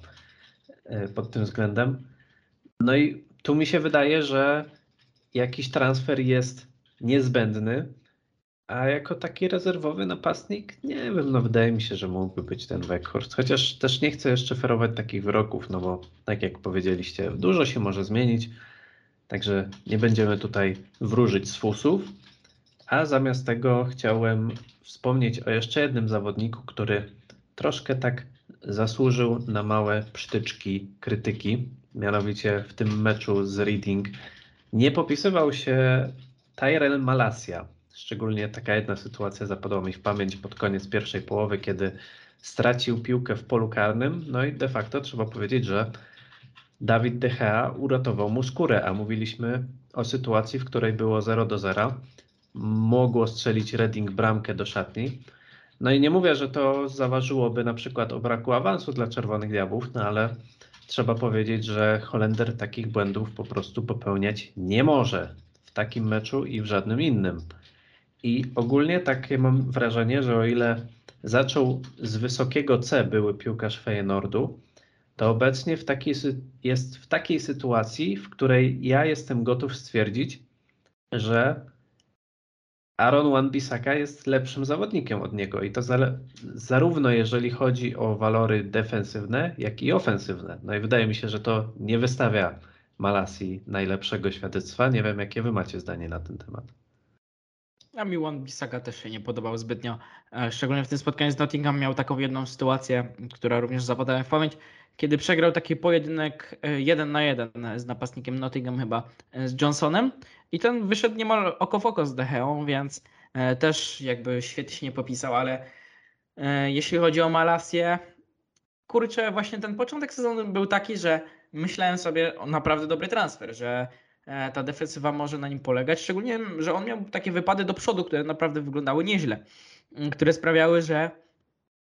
e, pod tym względem. No i tu mi się wydaje, że jakiś transfer jest niezbędny, a jako taki rezerwowy napastnik, nie wiem, no wydaje mi się, że mógłby być ten Weghorst. Chociaż też nie chcę jeszcze ferować takich wyroków, no bo tak jak powiedzieliście, dużo się może zmienić. Także nie będziemy tutaj wróżyć z fusów. A zamiast tego chciałem wspomnieć o jeszcze jednym zawodniku, który troszkę tak zasłużył na małe przytyczki krytyki. Mianowicie w tym meczu z Reading nie popisywał się Tyrell Malasia. Szczególnie taka jedna sytuacja zapadła mi w pamięć pod koniec pierwszej połowy, kiedy stracił piłkę w polu karnym. No i de facto trzeba powiedzieć, że Dawid De Gea uratował mu skórę, a mówiliśmy o sytuacji, w której było 0 do 0. Mogło strzelić Reading bramkę do szatni. No i nie mówię, że to zaważyłoby na przykład o braku awansu dla Czerwonych Diabłów, no ale trzeba powiedzieć, że Holender takich błędów po prostu popełniać nie może w takim meczu i w żadnym innym. I ogólnie takie mam wrażenie, że o ile zaczął z wysokiego C były piłkarz Feyenoordu, to obecnie w jest w takiej sytuacji, w której ja jestem gotów stwierdzić, że Aaron Wan-Bissaka jest lepszym zawodnikiem od niego i to zale- zarówno jeżeli chodzi o walory defensywne, jak i ofensywne. No i wydaje mi się, że to nie wystawia Malasi najlepszego świadectwa. Nie wiem, jakie wy macie zdanie na ten temat. A mi Wan Bissaka też się nie podobał zbytnio. E, Szczególnie w tym spotkaniu z Nottingham miał taką jedną sytuację, która również zapadła mi w pamięć, kiedy przegrał taki pojedynek e, jeden na jeden z napastnikiem Nottingham chyba e, z Johnsonem i ten wyszedł niemal oko w oko z Decheą, więc też jakby świetnie się nie popisał, ale jeśli chodzi o Malasię, kurczę, właśnie ten początek sezonu był taki, że myślałem sobie o naprawdę dobry transfer, że ta defensywa może na nim polegać. Szczególnie, że on miał takie wypady do przodu, które naprawdę wyglądały nieźle, m, które sprawiały, że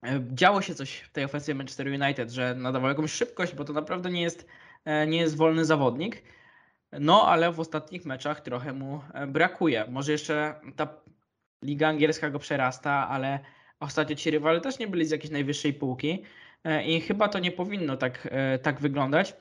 e, działo się coś w tej ofensywie Manchester United, że nadawał jakąś szybkość, bo to naprawdę nie jest, e, nie jest wolny zawodnik. No, ale w ostatnich meczach trochę mu e, brakuje. Może jeszcze ta liga angielska go przerasta, ale ostatnio ci rywale też nie byli z jakiejś najwyższej półki e, i chyba to nie powinno tak, e, tak wyglądać.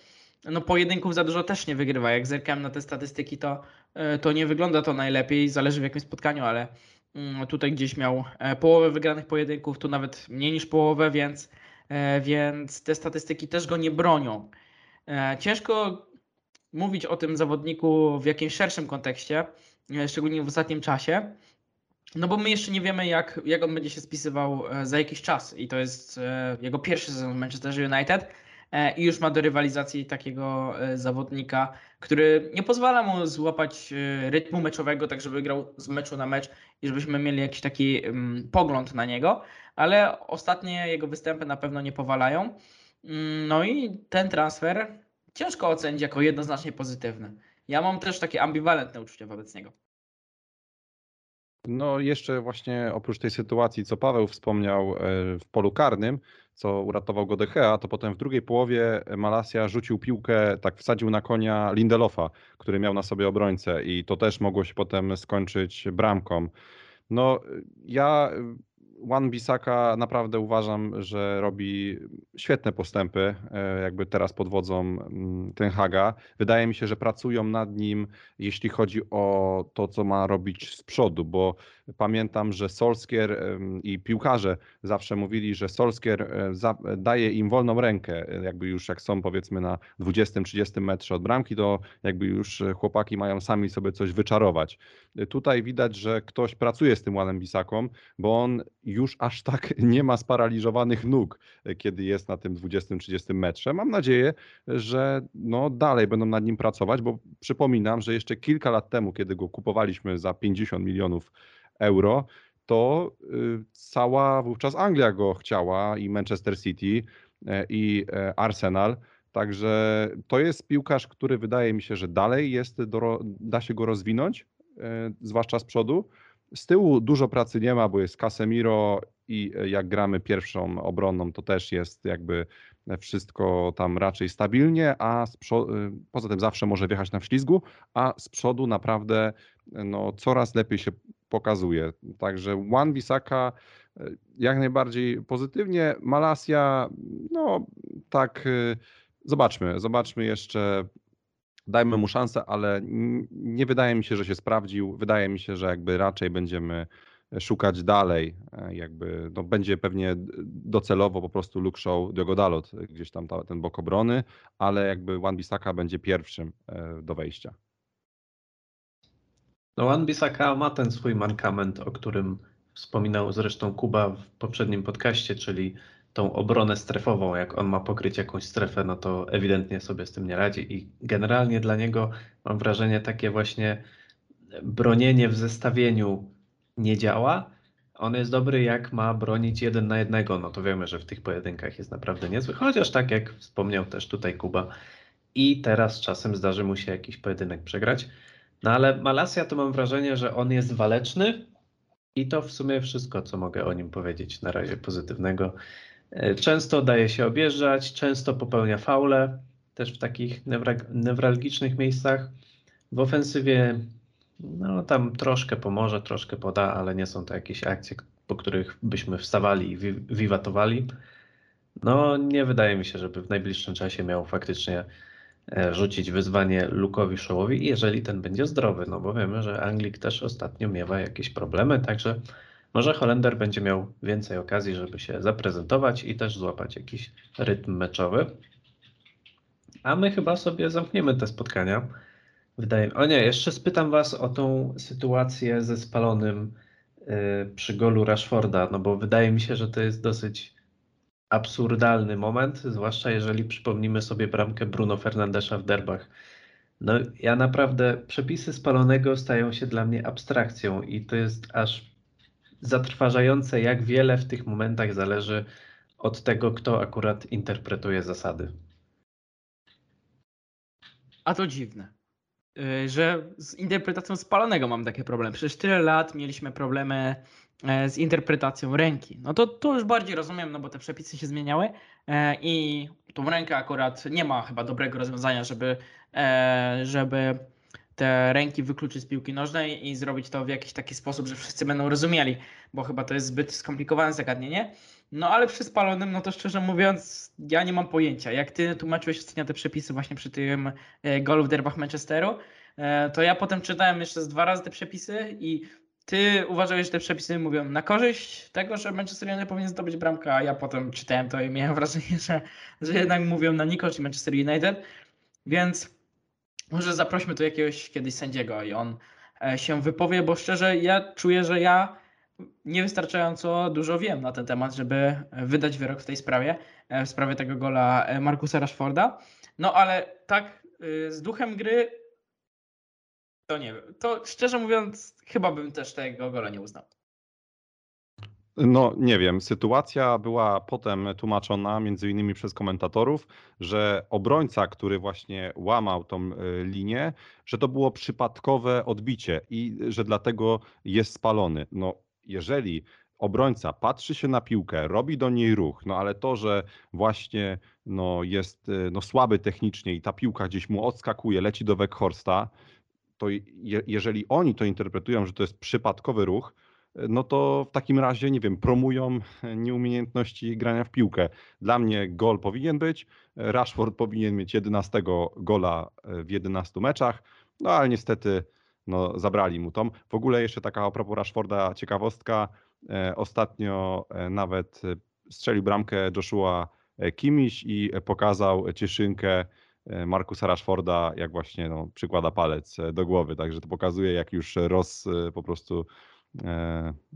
No pojedynków za dużo też nie wygrywa. Jak zerkałem na te statystyki, to, e, to nie wygląda to najlepiej, zależy w jakim spotkaniu, ale mm, tutaj gdzieś miał e, połowę wygranych pojedynków, tu nawet mniej niż połowę, więc, e, więc te statystyki też go nie bronią. Ciężko mówić o tym zawodniku w jakimś szerszym kontekście, szczególnie w ostatnim czasie. No bo my jeszcze nie wiemy, jak, jak on będzie się spisywał za jakiś czas. I to jest jego pierwszy sezon w Manchester United. E, I już ma do rywalizacji takiego e, zawodnika, który nie pozwala mu złapać e, rytmu meczowego, tak żeby grał z meczu na mecz i żebyśmy mieli jakiś taki mm, pogląd na niego. Ale ostatnie jego występy na pewno nie powalają. Mm, No i ten transfer ciężko ocenić jako jednoznacznie pozytywny. Ja mam też takie ambiwalentne uczucia wobec niego. No jeszcze właśnie oprócz tej sytuacji, co Paweł wspomniał e, w polu karnym, co uratował go De Gea, to potem w drugiej połowie Malasia rzucił piłkę, tak wsadził na konia Lindelofa, który miał na sobie obrońcę i to też mogło się potem skończyć bramką. No ja Wan Bisaka naprawdę uważam, że robi świetne postępy, e, jakby teraz pod wodzą mm, Ten Haga. Wydaje mi się, że pracują nad nim, jeśli chodzi o to, co ma robić z przodu, bo pamiętam, że Solskier i piłkarze zawsze mówili, że Solskier e, daje im wolną rękę, e, jakby już jak są powiedzmy na 20-30 metrze od bramki, to jakby już chłopaki mają sami sobie coś wyczarować. Tutaj widać, że ktoś pracuje z tym Wanem Bisaką, bo on już aż tak [LAUGHS] nie ma sparaliżowanych nóg, e, kiedy jest na tym 20-30 metrze. Mam nadzieję, że no dalej będą nad nim pracować, bo przypominam, że jeszcze kilka lat temu, kiedy go kupowaliśmy za 50 milionów euro, to y, cała wówczas Anglia go chciała i Manchester City e, i e, Arsenal. Także to jest piłkarz, który wydaje mi się, że dalej jest, da się go rozwinąć, zwłaszcza z przodu. Z tyłu dużo pracy nie ma, bo jest Casemiro i e, jak gramy pierwszą obronną, to też jest jakby wszystko tam raczej stabilnie, a e, poza tym zawsze może wjechać na wślizgu, a z przodu naprawdę no, coraz lepiej się pokazuje. Także Juan Bisaka e, jak najbardziej pozytywnie. Malasia, no tak, zobaczmy, zobaczmy jeszcze dajmy mu szansę, ale nie wydaje mi się, że się sprawdził. Wydaje mi się, że jakby raczej będziemy szukać dalej, e, jakby no będzie pewnie docelowo po prostu Luke Show, Diogo Dalot, gdzieś tam ta, ten bok obrony, ale jakby Wan Bisaka będzie pierwszym e, do wejścia. No Wan ma ten swój mankament, o którym wspominał zresztą Kuba w poprzednim podcaście, czyli tą obronę strefową, jak on ma pokryć jakąś strefę, no to ewidentnie sobie z tym nie radzi i generalnie dla niego mam wrażenie takie właśnie bronienie w zestawieniu nie działa. On jest dobry jak ma bronić jeden na jednego, no to wiemy, że w tych pojedynkach jest naprawdę niezły, chociaż tak jak wspomniał też tutaj Kuba i teraz czasem zdarzy mu się jakiś pojedynek przegrać. No ale Malasia to mam wrażenie, że on jest waleczny i to w sumie wszystko, co mogę o nim powiedzieć na razie pozytywnego. E, często daje się objeżdżać, często popełnia faule, też w takich newralgicznych miejscach. W ofensywie no tam troszkę pomoże, troszkę poda, ale nie są to jakieś akcje, po których byśmy wstawali i wiwatowali. No nie wydaje mi się, żeby w najbliższym czasie miał faktycznie e, rzucić wyzwanie Lukowi Szołowi, jeżeli ten będzie zdrowy, no bo wiemy, że Anglik też ostatnio miewa jakieś problemy, także może Holender będzie miał więcej okazji, żeby się zaprezentować i też złapać jakiś rytm meczowy. A my chyba sobie zamkniemy te spotkania. Wydaje mi O nie, jeszcze spytam Was o tą sytuację ze spalonym yy, przy golu Rashforda, no bo wydaje mi się, że to jest dosyć absurdalny moment, zwłaszcza jeżeli przypomnimy sobie bramkę Bruno Fernandesza w derbach. No ja naprawdę, przepisy spalonego stają się dla mnie abstrakcją i to jest aż zatrważające, jak wiele w tych momentach zależy od tego, kto akurat interpretuje zasady. A to dziwne, y, że z interpretacją spalonego mam takie problemy. Przecież tyle lat mieliśmy problemy e, z interpretacją ręki. No to, to już bardziej rozumiem, no bo te przepisy się zmieniały e, i tą rękę akurat nie ma chyba dobrego rozwiązania, żeby, e, żeby te ręki wykluczyć z piłki nożnej i zrobić to w jakiś taki sposób, że wszyscy będą rozumieli, bo chyba to jest zbyt skomplikowane zagadnienie. No ale przy spalonym, no to szczerze mówiąc, ja nie mam pojęcia. Jak ty tłumaczyłeś ostatnio te przepisy właśnie przy tym e, golu w derbach Manchesteru, e, to ja potem czytałem jeszcze dwa razy te przepisy i ty uważałeś, że te przepisy mówią na korzyść tego, że Manchester United powinien zdobyć bramkę, a ja potem czytałem to i miałem wrażenie, że, że jednak mówią na niekorzyść Manchester United. Więc może zaprośmy tu jakiegoś kiedyś sędziego i on e, się wypowie, bo szczerze ja czuję, że ja niewystarczająco dużo wiem na ten temat, żeby wydać wyrok w tej sprawie, e, w sprawie tego gola e, Markusa Rashforda. No ale tak z duchem gry to nie wiem. To szczerze mówiąc chyba bym też tego gola nie uznał. No nie wiem, sytuacja była potem tłumaczona między innymi przez komentatorów, że obrońca, który właśnie łamał tą y, linię, że to było przypadkowe odbicie i że dlatego jest spalony. No jeżeli obrońca patrzy się na piłkę, robi do niej ruch, no ale to, że właśnie no, jest y, no, słaby technicznie i ta piłka gdzieś mu odskakuje, leci do Weghorsta, to je, jeżeli oni to interpretują, że to jest przypadkowy ruch, no to w takim razie, nie wiem, promują nieumiejętności grania w piłkę. Dla mnie gol powinien być, Rashford powinien mieć 11 gola w 11 meczach, no ale niestety no, zabrali mu tom. W ogóle jeszcze taka a propos Rashforda ciekawostka, e, ostatnio e, nawet strzelił bramkę Joshua Kimiś i pokazał cieszynkę Markusa Rashforda, jak właśnie no, przykłada palec do głowy, także to pokazuje, jak już roz po prostu E,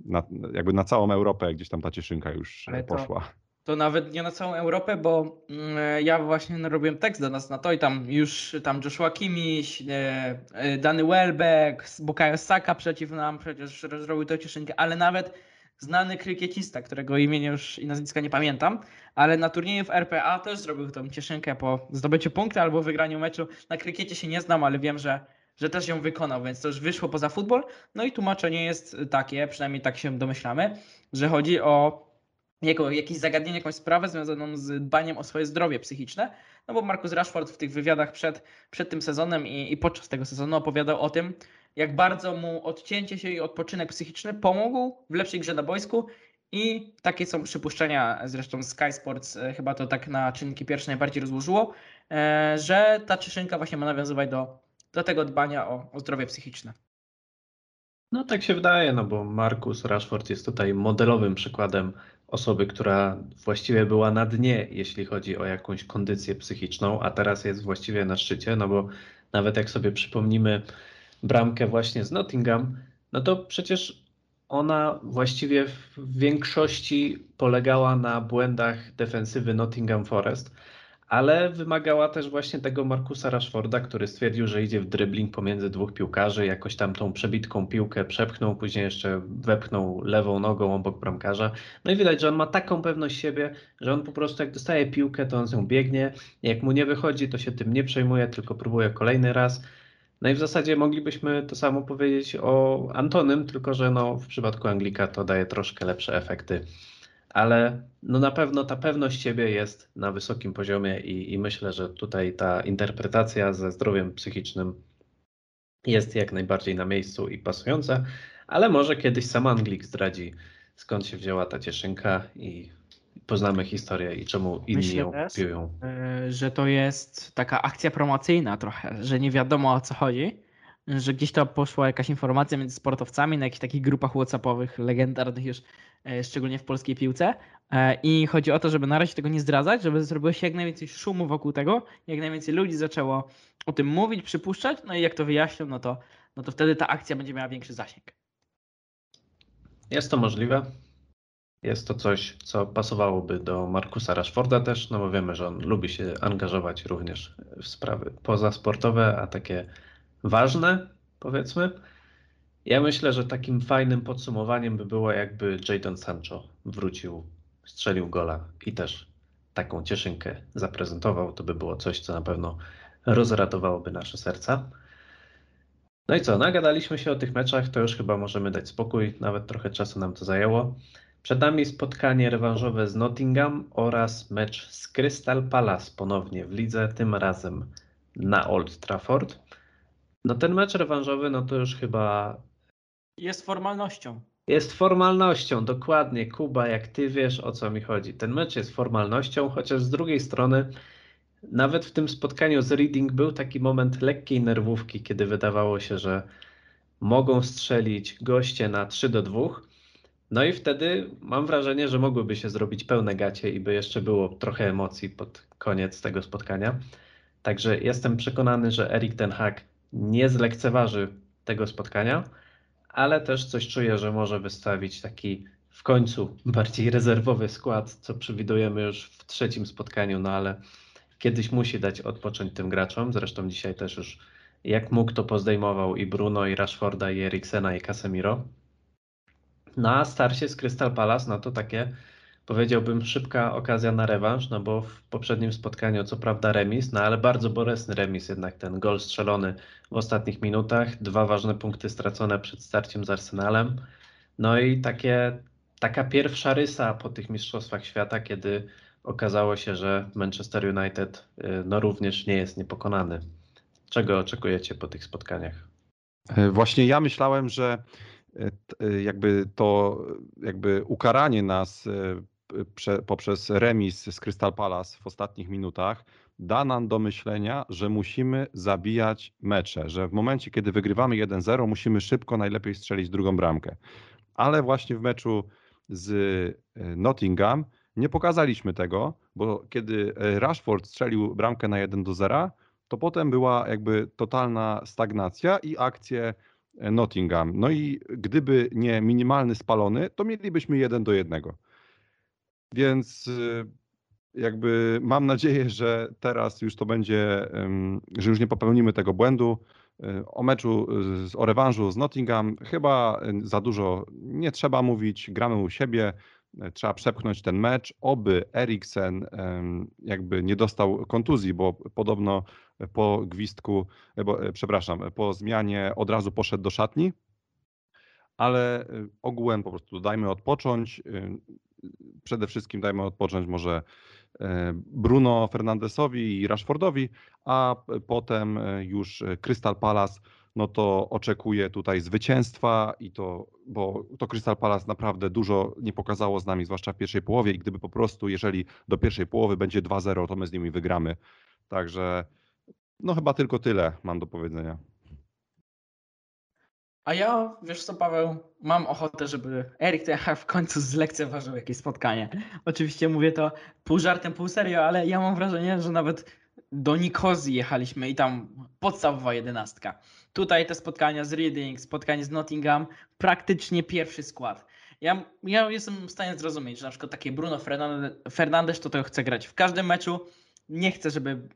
na, jakby na całą Europę gdzieś tam ta cieszynka już e, Ale poszła. To, to nawet nie na całą Europę, bo mm, ja właśnie robiłem tekst do nas na to i tam już tam Joshua Kimiś, e, Dany Welbeck, Bukayo Saka przeciw nam przecież zrobił tę cieszynkę, ale nawet znany krykiecista, którego imienia już i nazwiska nie pamiętam, ale na turnieju w RPA też zrobił tą cieszynkę po zdobyciu punktu albo wygraniu meczu. Na krykiecie się nie znam, ale wiem, że że też ją wykonał, więc to już wyszło poza futbol. No i tłumaczenie jest takie, przynajmniej tak się domyślamy, że chodzi o jako, jakieś zagadnienie, jakąś sprawę związaną z dbaniem o swoje zdrowie psychiczne. No bo Marcus Rashford w tych wywiadach przed, przed tym sezonem i, i podczas tego sezonu opowiadał o tym, jak bardzo mu odcięcie się i odpoczynek psychiczny pomógł w lepszej grze na boisku i takie są przypuszczenia, zresztą Sky Sports e, chyba to tak na czynniki pierwsze najbardziej rozłożyło, e, że ta cieszynka właśnie ma nawiązywać do do tego dbania o, o zdrowie psychiczne. No tak się wydaje, no bo Markus Rashford jest tutaj modelowym przykładem osoby, która właściwie była na dnie, jeśli chodzi o jakąś kondycję psychiczną, a teraz jest właściwie na szczycie, no bo nawet jak sobie przypomnimy bramkę właśnie z Nottingham, no to przecież ona właściwie w większości polegała na błędach defensywy Nottingham Forest ale wymagała też właśnie tego Markusa Rashforda, który stwierdził, że idzie w dribbling pomiędzy dwóch piłkarzy, jakoś tam tą przebitką piłkę przepchnął, później jeszcze wepchnął lewą nogą obok bramkarza. No i widać, że on ma taką pewność siebie, że on po prostu jak dostaje piłkę, to on z nią biegnie, jak mu nie wychodzi, to się tym nie przejmuje, tylko próbuje kolejny raz. No i w zasadzie moglibyśmy to samo powiedzieć o Antonym, tylko że no, w przypadku Anglika to daje troszkę lepsze efekty ale no na pewno ta pewność siebie jest na wysokim poziomie i, i myślę, że tutaj ta interpretacja ze zdrowiem psychicznym jest jak najbardziej na miejscu i pasująca, ale może kiedyś sam Anglik zdradzi skąd się wzięła ta cieszynka i poznamy historię i czemu inni Myślę ją też, piją. E, że to jest taka akcja promocyjna trochę, że nie wiadomo o co chodzi, że gdzieś to poszła jakaś informacja między sportowcami na jakichś takich grupach whatsappowych legendarnych już szczególnie w polskiej piłce. E, I chodzi o to, żeby na razie tego nie zdradzać, żeby zrobiło się jak najwięcej szumu wokół tego, jak najwięcej ludzi zaczęło o tym mówić, przypuszczać, no i jak to wyjaśnią, no to, no to wtedy ta akcja będzie miała większy zasięg. Jest to możliwe. Jest to coś, co pasowałoby do Markusa Rashforda też, no bo wiemy, że on lubi się angażować również w sprawy pozasportowe, a takie ważne, powiedzmy. Ja myślę, że takim fajnym podsumowaniem by było, jakby Jadon Sancho wrócił, strzelił gola i też taką cieszynkę zaprezentował. To by było coś, co na pewno rozradowałoby nasze serca. No i co, nagadaliśmy się o tych meczach, to już chyba możemy dać spokój, nawet trochę czasu nam to zajęło. Przed nami spotkanie rewanżowe z Nottingham oraz mecz z Crystal Palace ponownie w lidze, tym razem na Old Trafford. No ten mecz rewanżowy, no to już chyba jest formalnością. Jest formalnością, dokładnie. Kuba, jak ty wiesz o co mi chodzi. Ten mecz jest formalnością, chociaż z drugiej strony, nawet w tym spotkaniu z Reading był taki moment lekkiej nerwówki, kiedy wydawało się, że mogą strzelić goście na 3 do 2. No i wtedy mam wrażenie, że mogłyby się zrobić pełne gacie i by jeszcze było trochę emocji pod koniec tego spotkania. Także jestem przekonany, że Erik Ten Hag nie zlekceważy tego spotkania ale też coś czuję, że może wystawić taki w końcu bardziej rezerwowy skład, co przewidujemy już w trzecim spotkaniu, no ale kiedyś musi dać odpocząć tym graczom. Zresztą dzisiaj też już jak mógł, to pozdejmował i Bruno, i Rashforda, i Eriksena, i Casemiro. Na starcie z Crystal Palace, no to takie powiedziałbym szybka okazja na rewanż, no bo w poprzednim spotkaniu co prawda remis, no ale bardzo bolesny remis jednak ten gol strzelony w ostatnich minutach, dwa ważne punkty stracone przed starciem z Arsenalem. No i takie, taka pierwsza rysa po tych mistrzostwach świata, kiedy okazało się, że Manchester United y, no również nie jest niepokonany. Czego oczekujecie po tych spotkaniach? E, Właśnie ja myślałem, że e, e, jakby to jakby ukaranie nas poprzez remis z Crystal Palace w ostatnich minutach da nam do myślenia, że musimy zabijać mecze, że w momencie, kiedy wygrywamy 1-0, musimy szybko najlepiej strzelić drugą bramkę. Ale właśnie w meczu z e, Nottingham nie pokazaliśmy tego, bo kiedy e, Rashford strzelił bramkę na 1 do 0, to potem była jakby totalna stagnacja i akcje e, Nottingham. No i gdyby nie minimalny spalony, to mielibyśmy 1 do 1. Więc y, jakby mam nadzieję, że teraz już to będzie, że już nie popełnimy tego błędu. Y, O meczu, y, o rewanżu z Nottingham chyba za dużo nie trzeba mówić, gramy u siebie, trzeba przepchnąć ten mecz, oby Eriksen jakby nie dostał kontuzji, bo podobno po gwizdku, e, bo, e, przepraszam, po zmianie od razu poszedł do szatni, ale ogółem po prostu dajmy odpocząć. Przede wszystkim dajmy odpocząć może e, Bruno Fernandesowi i Rashfordowi, a potem e, już e, Crystal Palace, no to oczekuję tutaj zwycięstwa i to, bo to Crystal Palace naprawdę dużo nie pokazało z nami, zwłaszcza w pierwszej połowie i gdyby po prostu, jeżeli do pierwszej połowy będzie 2-0, to my z nimi wygramy. Także no chyba tylko tyle mam do powiedzenia. A ja, wiesz co, Paweł, mam ochotę, żeby Erik ten w końcu zlekceważył jakieś spotkanie. Oczywiście mówię to pół żartem, pół serio, ale ja mam wrażenie, że nawet do Nikozji jechaliśmy i tam podstawowa jedenastka. Tutaj te spotkania z Reading, spotkanie z Nottingham, praktycznie pierwszy skład. Ja, ja jestem w stanie zrozumieć, że na przykład takie Bruno Fernande- Fernandes to to chce grać w każdym meczu, nie chce, żeby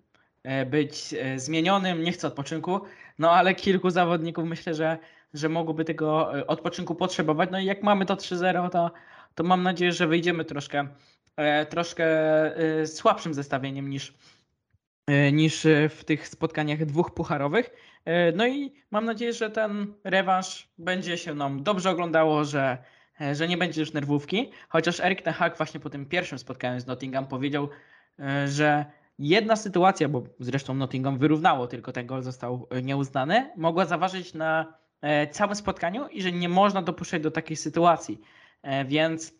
e, być e, zmienionym, nie chce odpoczynku, no ale kilku zawodników myślę, że że mogłoby tego e, odpoczynku potrzebować. No i jak mamy to 3-0, to, to mam nadzieję, że wyjdziemy troszkę, e, troszkę e, słabszym zestawieniem niż, niż w tych spotkaniach dwóch pucharowych. No i mam nadzieję, że ten rewanż będzie się nam dobrze oglądało, że, że nie będzie już nerwówki. Chociaż Erik Ten Hag właśnie po tym pierwszym spotkaniu z Nottingham powiedział, że jedna sytuacja, bo zresztą Nottingham wyrównało, tylko ten gol został nieuznany, mogła zaważyć na całym spotkaniu i że nie można dopuszczać do takiej sytuacji. E, Więc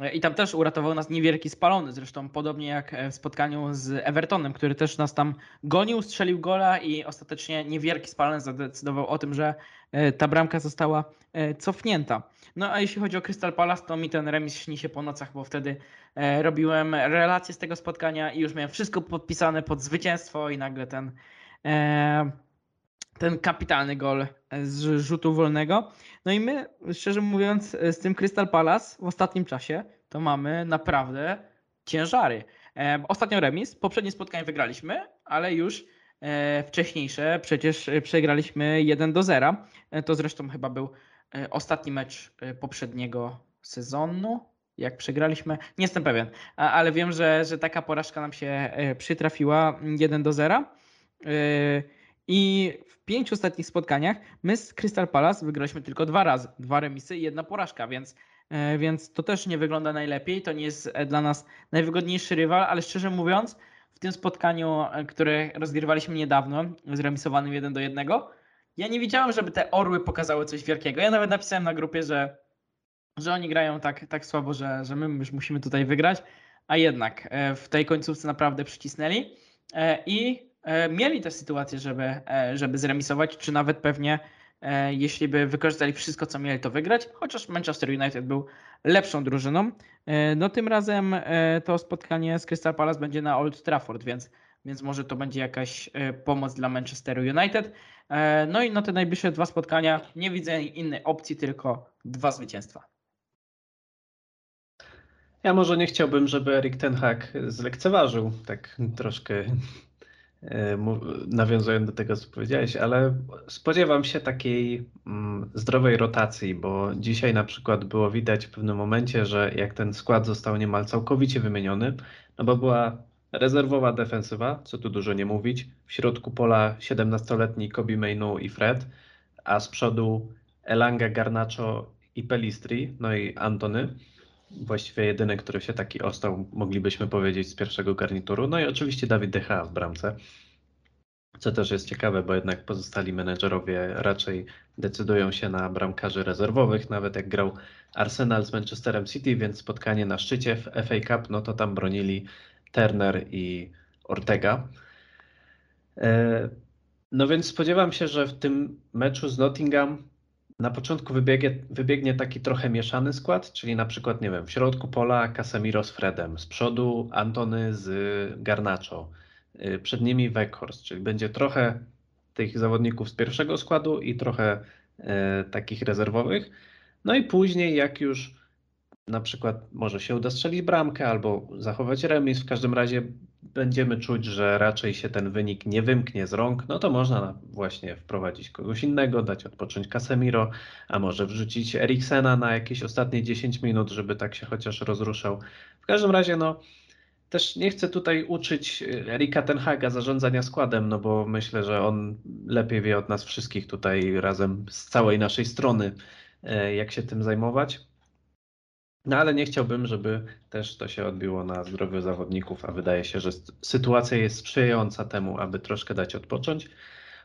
e, i tam też uratował nas niewielki spalony, zresztą podobnie jak e, w spotkaniu z Evertonem, który też nas tam gonił, strzelił gola i ostatecznie niewielki spalony zadecydował o tym, że e, ta bramka została e, cofnięta. No a jeśli chodzi o Crystal Palace, to mi ten remis śni się po nocach, bo wtedy e, robiłem relacje z tego spotkania i już miałem wszystko podpisane pod zwycięstwo i nagle ten e, ten kapitalny gol z rzutu wolnego. No i my, szczerze mówiąc, z tym Crystal Palace w ostatnim czasie to mamy naprawdę ciężary. E, Ostatnio remis, poprzednie spotkanie wygraliśmy, ale już e, wcześniejsze przecież e, przegraliśmy 1 do 0. E, To zresztą chyba był e, ostatni mecz e, poprzedniego sezonu. Jak przegraliśmy, nie jestem pewien, ale wiem, że, że taka porażka nam się e, przytrafiła 1 do 0. I w pięciu ostatnich spotkaniach my z Crystal Palace wygraliśmy tylko dwa razy. Dwa remisy i jedna porażka, więc, e, więc to też nie wygląda najlepiej. To nie jest e, dla nas najwygodniejszy rywal, ale szczerze mówiąc, w tym spotkaniu, e, które rozgrywaliśmy niedawno, zremisowanym 1 do 1, ja nie widziałem, żeby te orły pokazały coś wielkiego. Ja nawet napisałem na grupie, że, że oni grają tak, tak słabo, że, że my już musimy tutaj wygrać, a jednak w tej końcówce naprawdę przycisnęli i mieli tę sytuację, żeby, e, żeby zremisować, czy nawet pewnie e, jeśli by wykorzystali wszystko, co mieli, to wygrać, chociaż Manchester United był lepszą drużyną. E, No tym razem e, to spotkanie z Crystal Palace będzie na Old Trafford, więc, więc może to będzie jakaś e, pomoc dla Manchesteru United. E, No i na te najbliższe dwa spotkania nie widzę innej opcji, tylko dwa zwycięstwa. Ja może nie chciałbym, żeby Erik Ten Hag zlekceważył tak troszkę e, nawiązując do tego, co powiedziałeś, ale spodziewam się takiej mm, zdrowej rotacji, bo dzisiaj na przykład było widać w pewnym momencie, że jak ten skład został niemal całkowicie wymieniony, no bo była rezerwowa defensywa, co tu dużo nie mówić, w środku pola 17-letni Kobe Mainu i Fred, a z przodu Elanga, Garnacho i Pelistri, no i Antony. Właściwie jedyny, który się taki ostał, moglibyśmy powiedzieć, z pierwszego garnituru. No i oczywiście Dawid Decha w bramce. Co też jest ciekawe, bo jednak pozostali menedżerowie raczej decydują się na bramkarzy rezerwowych, nawet jak grał Arsenal z Manchesterem City, więc spotkanie na szczycie w FA Cup, no to tam bronili Turner i Ortega. E, No więc spodziewam się, że w tym meczu z Nottingham na początku wybiegnie, wybiegnie taki trochę mieszany skład, czyli na przykład, nie wiem, w środku pola Casemiro z Fredem, z przodu Antony z Garnacho, y, przed nimi Weghorst, czyli będzie trochę tych zawodników z pierwszego składu i trochę e, takich rezerwowych. No i później, jak już na przykład może się uda strzelić bramkę albo zachować remis, w każdym razie będziemy czuć, że raczej się ten wynik nie wymknie z rąk, no to można na- właśnie wprowadzić kogoś innego, dać odpocząć Casemiro, a może wrzucić Eriksena na jakieś ostatnie 10 minut, żeby tak się chociaż rozruszał. W każdym razie, no też nie chcę tutaj uczyć y, Erika Tenhaga zarządzania składem, no bo myślę, że on lepiej wie od nas wszystkich tutaj razem z całej naszej strony, e, jak się tym zajmować. No ale nie chciałbym, żeby też to się odbiło na zdrowiu zawodników, a wydaje się, że sytuacja jest sprzyjająca temu, aby troszkę dać odpocząć.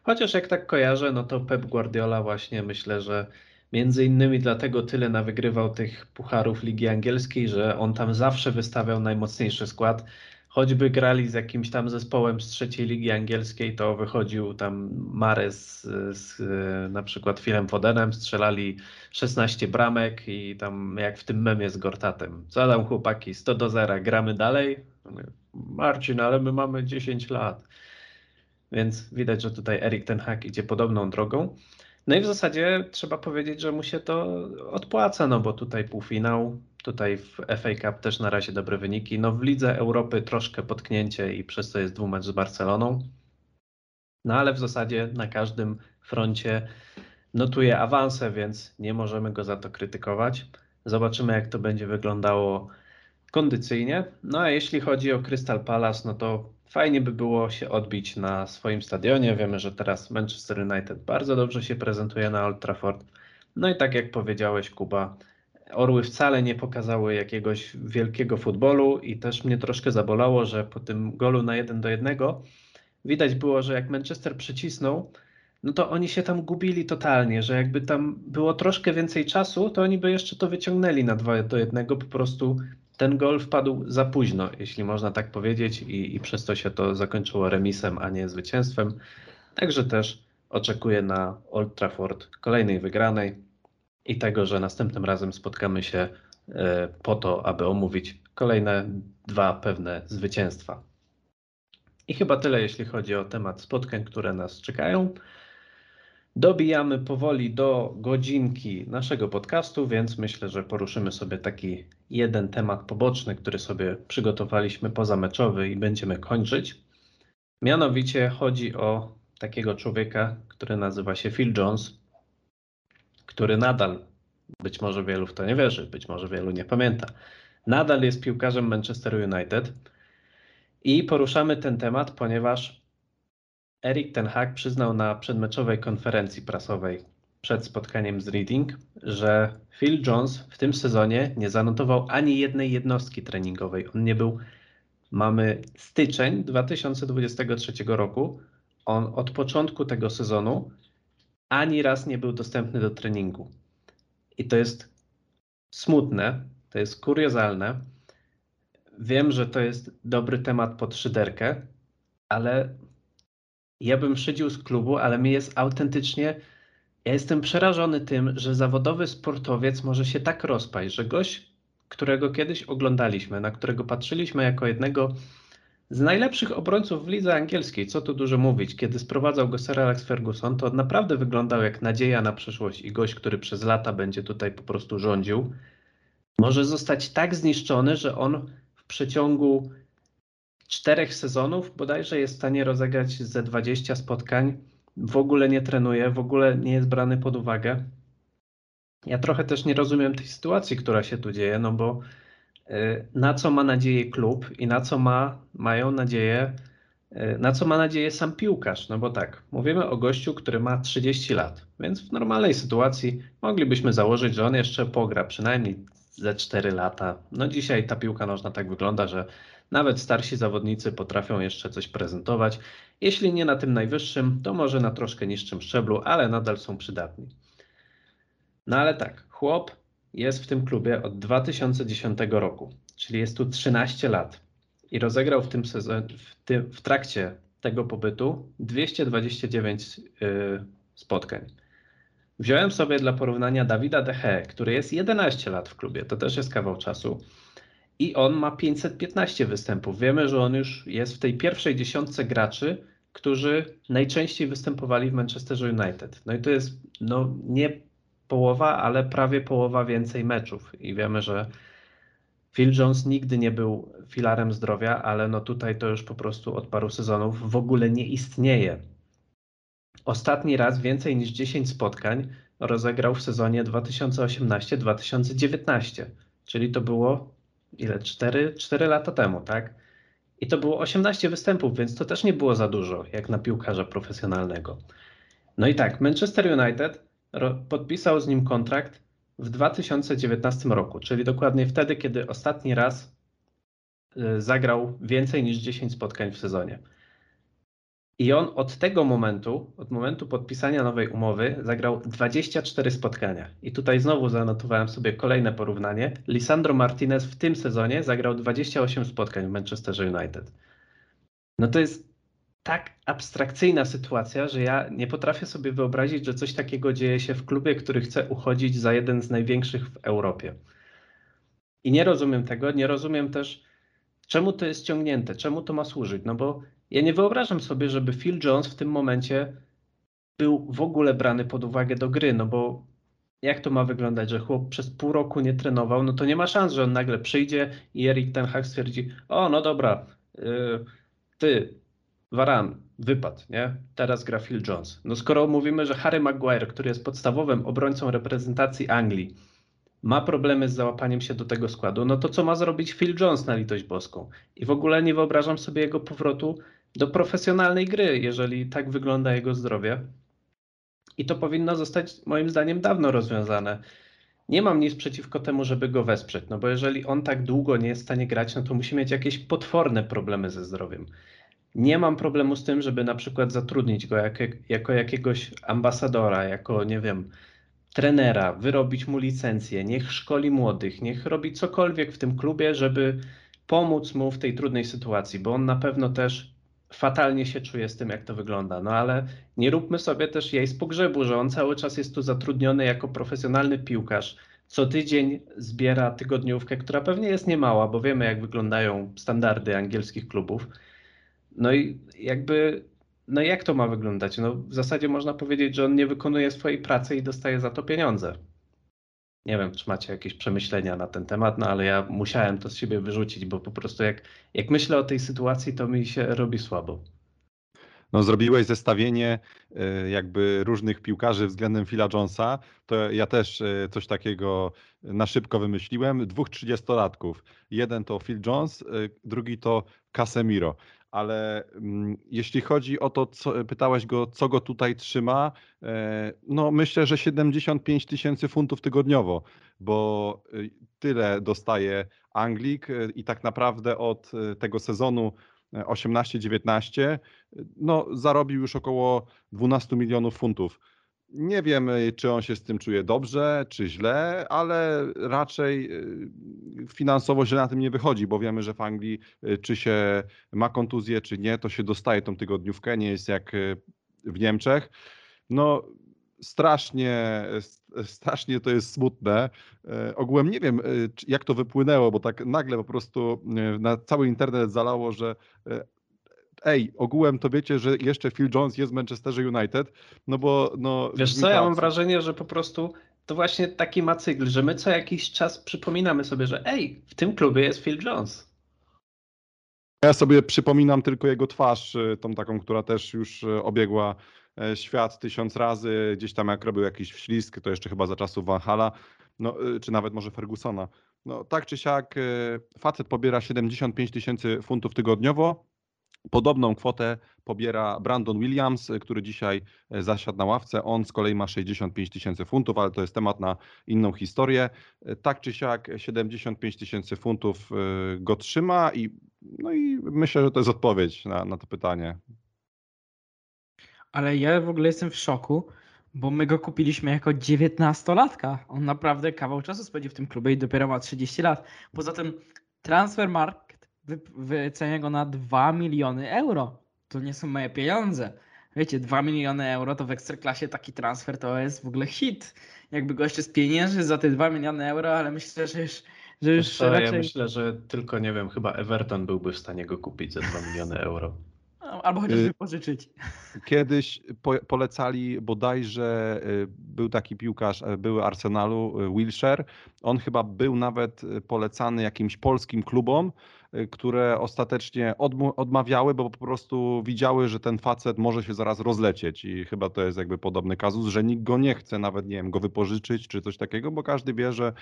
Chociaż jak tak kojarzę, no to Pep Guardiola właśnie myślę, że między innymi dlatego tyle nawygrywał tych pucharów Ligi Angielskiej, że on tam zawsze wystawiał najmocniejszy skład. Choćby grali z jakimś tam zespołem z trzeciej Ligi Angielskiej, to wychodził tam Mares z, z na przykład Philem Fodenem, strzelali 16 bramek i tam jak w tym memie z Gortatem. Co tam chłopaki, 100 do 0, gramy dalej? Mówię, Marcin, ale my mamy 10 lat. Więc widać, że tutaj Erik Ten Hag idzie podobną drogą. No i w zasadzie trzeba powiedzieć, że mu się to odpłaca, no bo tutaj półfinał, tutaj w FA Cup też na razie dobre wyniki. No w Lidze Europy troszkę potknięcie i przez to jest dwumecz z Barceloną. No ale w zasadzie na każdym froncie notuje awanse, więc nie możemy go za to krytykować. Zobaczymy, jak to będzie wyglądało kondycyjnie. No a jeśli chodzi o Crystal Palace, no to fajnie by było się odbić na swoim stadionie. Wiemy, że teraz Manchester United bardzo dobrze się prezentuje na Old Trafford. No i tak jak powiedziałeś, Kuba, Orły wcale nie pokazały jakiegoś wielkiego futbolu i też mnie troszkę zabolało, że po tym golu na 1 do 1 widać było, że jak Manchester przycisnął, no to oni się tam gubili totalnie, że jakby tam było troszkę więcej czasu, to oni by jeszcze to wyciągnęli na 2 do 1, po prostu ten gol wpadł za późno, jeśli można tak powiedzieć i, i przez to się to zakończyło remisem, a nie zwycięstwem. Także też oczekuję na Old Trafford kolejnej wygranej i tego, że następnym razem spotkamy się e, po to, aby omówić kolejne dwa pewne zwycięstwa. I chyba tyle, jeśli chodzi o temat spotkań, które nas czekają. Dobijamy powoli do godzinki naszego podcastu, więc myślę, że poruszymy sobie taki jeden temat poboczny, który sobie przygotowaliśmy pozameczowy i będziemy kończyć. Mianowicie chodzi o takiego człowieka, który nazywa się Phil Jones, który nadal, być może wielu w to nie wierzy, być może wielu nie pamięta, nadal jest piłkarzem Manchester United. I poruszamy ten temat, ponieważ Erik Ten Hag przyznał na przedmeczowej konferencji prasowej przed spotkaniem z Reading, że Phil Jones w tym sezonie nie zanotował ani jednej jednostki treningowej. On nie był. Mamy styczeń 2023 roku. On od początku tego sezonu ani raz nie był dostępny do treningu. I to jest smutne, to jest kuriozalne. Wiem, że to jest dobry temat pod szyderkę, ale ja bym szydził z klubu, ale mi jest autentycznie. Ja jestem przerażony tym, że zawodowy sportowiec może się tak rozpaść, że gość, którego kiedyś oglądaliśmy, na którego patrzyliśmy jako jednego z najlepszych obrońców w lidze angielskiej, co tu dużo mówić, kiedy sprowadzał go Sir Alex Ferguson, to naprawdę wyglądał jak nadzieja na przyszłość i gość, który przez lata będzie tutaj po prostu rządził, może zostać tak zniszczony, że on w przeciągu czterech sezonów bodajże jest w stanie rozegrać ze 20 spotkań. W ogóle nie trenuje, w ogóle nie jest brany pod uwagę. Ja trochę też nie rozumiem tej sytuacji, która się tu dzieje, no bo y, na co ma nadzieję klub i na co ma, mają nadzieję, y, na co ma nadzieję sam piłkarz? No bo tak, mówimy o gościu, który ma 30 lat, więc w normalnej sytuacji moglibyśmy założyć, że on jeszcze pogra przynajmniej ze 4 lata. No dzisiaj ta piłka nożna tak wygląda, że nawet starsi zawodnicy potrafią jeszcze coś prezentować. Jeśli nie na tym najwyższym, to może na troszkę niższym szczeblu, ale nadal są przydatni. No ale tak, chłop jest w tym klubie od 2010 roku, czyli jest tu 13 lat i rozegrał w tym sezonie, w, w trakcie tego pobytu 229 yy, spotkań. Wziąłem sobie dla porównania Dawida Dehe, który jest 11 lat w klubie, to też jest kawał czasu. I on ma 515 występów. Wiemy, że on już jest w tej pierwszej dziesiątce graczy, którzy najczęściej występowali w Manchesterze United. No i to jest no, nie połowa, ale prawie połowa więcej meczów. I wiemy, że Phil Jones nigdy nie był filarem zdrowia, ale no tutaj to już po prostu od paru sezonów w ogóle nie istnieje. Ostatni raz więcej niż 10 spotkań rozegrał w sezonie 2018-2019, czyli to było ile? 4, 4 lata temu, tak? I to było 18 występów, więc to też nie było za dużo, jak na piłkarza profesjonalnego. No i tak, Manchester United podpisał z nim kontrakt w 2019 roku, czyli dokładnie wtedy, kiedy ostatni raz y, zagrał więcej niż 10 spotkań w sezonie. I on od tego momentu, od momentu podpisania nowej umowy, zagrał 24 spotkania. I tutaj znowu zanotowałem sobie kolejne porównanie. Lisandro Martinez w tym sezonie zagrał 28 spotkań w Manchesterze United. No to jest tak abstrakcyjna sytuacja, że ja nie potrafię sobie wyobrazić, że coś takiego dzieje się w klubie, który chce uchodzić za jeden z największych w Europie. I nie rozumiem tego, nie rozumiem też, czemu to jest ciągnięte, czemu to ma służyć. No bo ja nie wyobrażam sobie, żeby Phil Jones w tym momencie był w ogóle brany pod uwagę do gry, no bo jak to ma wyglądać, że chłop przez pół roku nie trenował, no to nie ma szans, że on nagle przyjdzie i Erik Ten stwierdzi, o no dobra, yy, ty, Varan, wypadł, nie? Teraz gra Phil Jones. No skoro mówimy, że Harry Maguire, który jest podstawowym obrońcą reprezentacji Anglii, ma problemy z załapaniem się do tego składu, no to co ma zrobić Phil Jones na litość boską? I w ogóle nie wyobrażam sobie jego powrotu do profesjonalnej gry, jeżeli tak wygląda jego zdrowie. I to powinno zostać moim zdaniem dawno rozwiązane. Nie mam nic przeciwko temu, żeby go wesprzeć, no bo jeżeli on tak długo nie jest w stanie grać, no to musi mieć jakieś potworne problemy ze zdrowiem. Nie mam problemu z tym, żeby na przykład zatrudnić go jako, jako jakiegoś ambasadora, jako, nie wiem, trenera, wyrobić mu licencję, niech szkoli młodych, niech robi cokolwiek w tym klubie, żeby pomóc mu w tej trudnej sytuacji, bo on na pewno też fatalnie się czuje z tym, jak to wygląda. No ale nie róbmy sobie też jej z pogrzebu, że on cały czas jest tu zatrudniony jako profesjonalny piłkarz. Co tydzień zbiera tygodniówkę, która pewnie jest niemała, bo wiemy, jak wyglądają standardy angielskich klubów. No i jakby, no jak to ma wyglądać? No w zasadzie można powiedzieć, że on nie wykonuje swojej pracy i dostaje za to pieniądze. Nie wiem, czy macie jakieś przemyślenia na ten temat, no ale ja musiałem to z siebie wyrzucić, bo po prostu jak, jak myślę o tej sytuacji, to mi się robi słabo. No, zrobiłeś zestawienie y, jakby różnych piłkarzy względem Phila Jonesa, to ja też y, coś takiego na szybko wymyśliłem. Dwóch trzydziestolatków. Jeden to Phil Jones, y, drugi to Casemiro ale mm, jeśli chodzi o to, co, pytałeś go, co go tutaj trzyma, e, no myślę, że 75 tysięcy funtów tygodniowo, bo y, tyle dostaje Anglik y, i tak naprawdę od y, tego sezonu 18-19 no, zarobił już około 12 milionów funtów. Nie wiem, czy on się z tym czuje dobrze, czy źle, ale raczej y, finansowo źle na tym nie wychodzi, bo wiemy, że w Anglii, y, czy się ma kontuzję, czy nie, to się dostaje tą tygodniówkę, nie jest jak y, w Niemczech. No, strasznie, strasznie to jest smutne. Ogółem nie wiem, jak to wypłynęło, bo tak nagle po prostu na cały internet zalało, że ej, ogółem to wiecie, że jeszcze Phil Jones jest w Manchesterze United, no bo... No, Wiesz co, ja mam wrażenie, że po prostu to właśnie taki ma cykl, że my co jakiś czas przypominamy sobie, że ej, w tym klubie jest Phil Jones. Ja sobie przypominam tylko jego twarz, y, tą taką, która też już y, obiegła e, świat tysiąc razy, gdzieś tam jak robił jakiś wślizg, to jeszcze chyba za czasów Van Hala, no, y, czy nawet może Fergusona. No, tak czy siak, facet pobiera 75 tysięcy funtów tygodniowo. Podobną kwotę pobiera Brandon Williams, który dzisiaj e, zasiadł na ławce. On z kolei ma 65 tysięcy funtów, ale to jest temat na inną historię. E, Tak czy siak 75 tysięcy funtów y, go trzyma i, no i myślę, że to jest odpowiedź na, na to pytanie. Ale ja w ogóle jestem w szoku, bo my go kupiliśmy jako 19-latka. On naprawdę kawał czasu spędził w tym klubie i dopiero ma 30 lat. Poza tym Transfermarkt wy- wycenia go na 2 miliony euro. To nie są moje pieniądze. Wiecie, 2 miliony euro to w Ekstraklasie taki transfer to jest w ogóle hit. Jakby goście spienięży za te 2 miliony euro, ale myślę, że już, że już co, raczej... Ja myślę, że tylko, nie wiem, chyba Everton byłby w stanie go kupić za 2 miliony euro. [LAUGHS] Albo chociaż Y- wypożyczyć. Kiedyś po, polecali bodajże, y, był taki piłkarz, y, były Arsenalu, Wilshere. On chyba był nawet polecany jakimś polskim klubom, które ostatecznie odmawiały, bo po prostu widziały, że ten facet może się zaraz rozlecieć i chyba to jest jakby podobny kazus, że nikt go nie chce nawet, nie wiem, go wypożyczyć czy coś takiego, bo każdy wie, że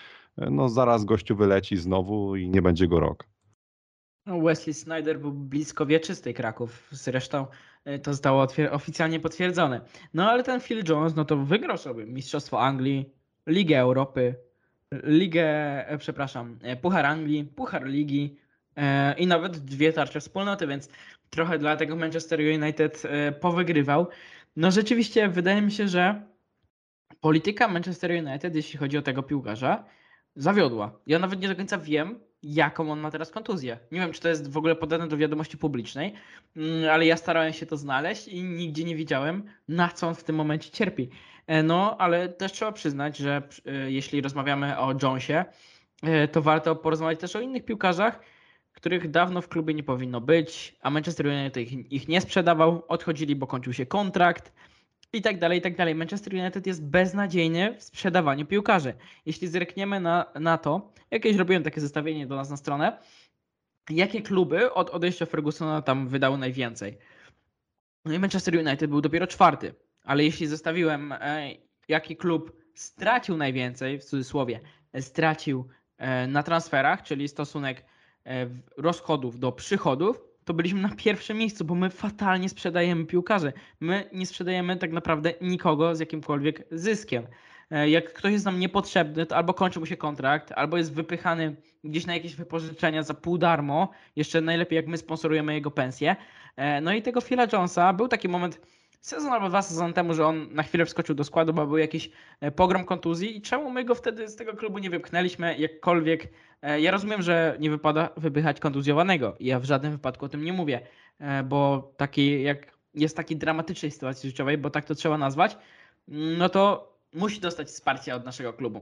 y, no zaraz gościu wyleci znowu i nie będzie go rok. No, Wesley Snyder był blisko wieczystej Kraków, zresztą e, to zostało oficjalnie potwierdzone. No ale ten Phil Jones, no to wygrał sobie Mistrzostwo Anglii, Ligę Europy, Ligę, e, przepraszam, e, Puchar Anglii, Puchar Ligi i nawet dwie tarcze wspólnoty, więc trochę dla tego Manchester United e, powygrywał. No rzeczywiście wydaje mi się, że polityka Manchester United, jeśli chodzi o tego piłkarza, zawiodła. Ja nawet nie do końca wiem, jaką on ma teraz kontuzję. Nie wiem, czy to jest w ogóle podane do wiadomości publicznej, mm, ale ja starałem się to znaleźć i nigdzie nie widziałem, na co on w tym momencie cierpi. E, No, ale też trzeba przyznać, że e, jeśli rozmawiamy o Jonesie, e, to warto porozmawiać też o innych piłkarzach, których dawno w klubie nie powinno być, a Manchester United ich, ich nie sprzedawał, odchodzili, bo kończył się kontrakt i tak dalej, i tak dalej. Manchester United jest beznadziejny w sprzedawaniu piłkarzy. Jeśli zerkniemy na, na to, jakieś robiłem takie zestawienie do nas na stronę, jakie kluby od odejścia Fergusona tam wydały najwięcej. No i Manchester United był dopiero czwarty, ale jeśli zestawiłem, e, jaki klub stracił najwięcej, w cudzysłowie, e, stracił e, na transferach, czyli stosunek rozchodów do przychodów, to byliśmy na pierwszym miejscu, bo my fatalnie sprzedajemy piłkarzy. My nie sprzedajemy tak naprawdę nikogo z jakimkolwiek zyskiem. E, Jak ktoś jest nam niepotrzebny, to albo kończy mu się kontrakt, albo jest wypychany gdzieś na jakieś wypożyczenia za pół darmo. Jeszcze najlepiej, jak my sponsorujemy jego pensję. E, No i tego Phila Jonesa był taki moment sezon albo dwa sezony temu, że on na chwilę wskoczył do składu, bo był jakiś e, pogrom kontuzji i czemu my go wtedy z tego klubu nie wypchnęliśmy jakkolwiek. E, Ja rozumiem, że nie wypada wypychać kontuzjowanego. Ja w żadnym wypadku o tym nie mówię, e, bo taki jak jest takiej dramatycznej sytuacji życiowej, bo tak to trzeba nazwać, no to musi dostać wsparcia od naszego klubu.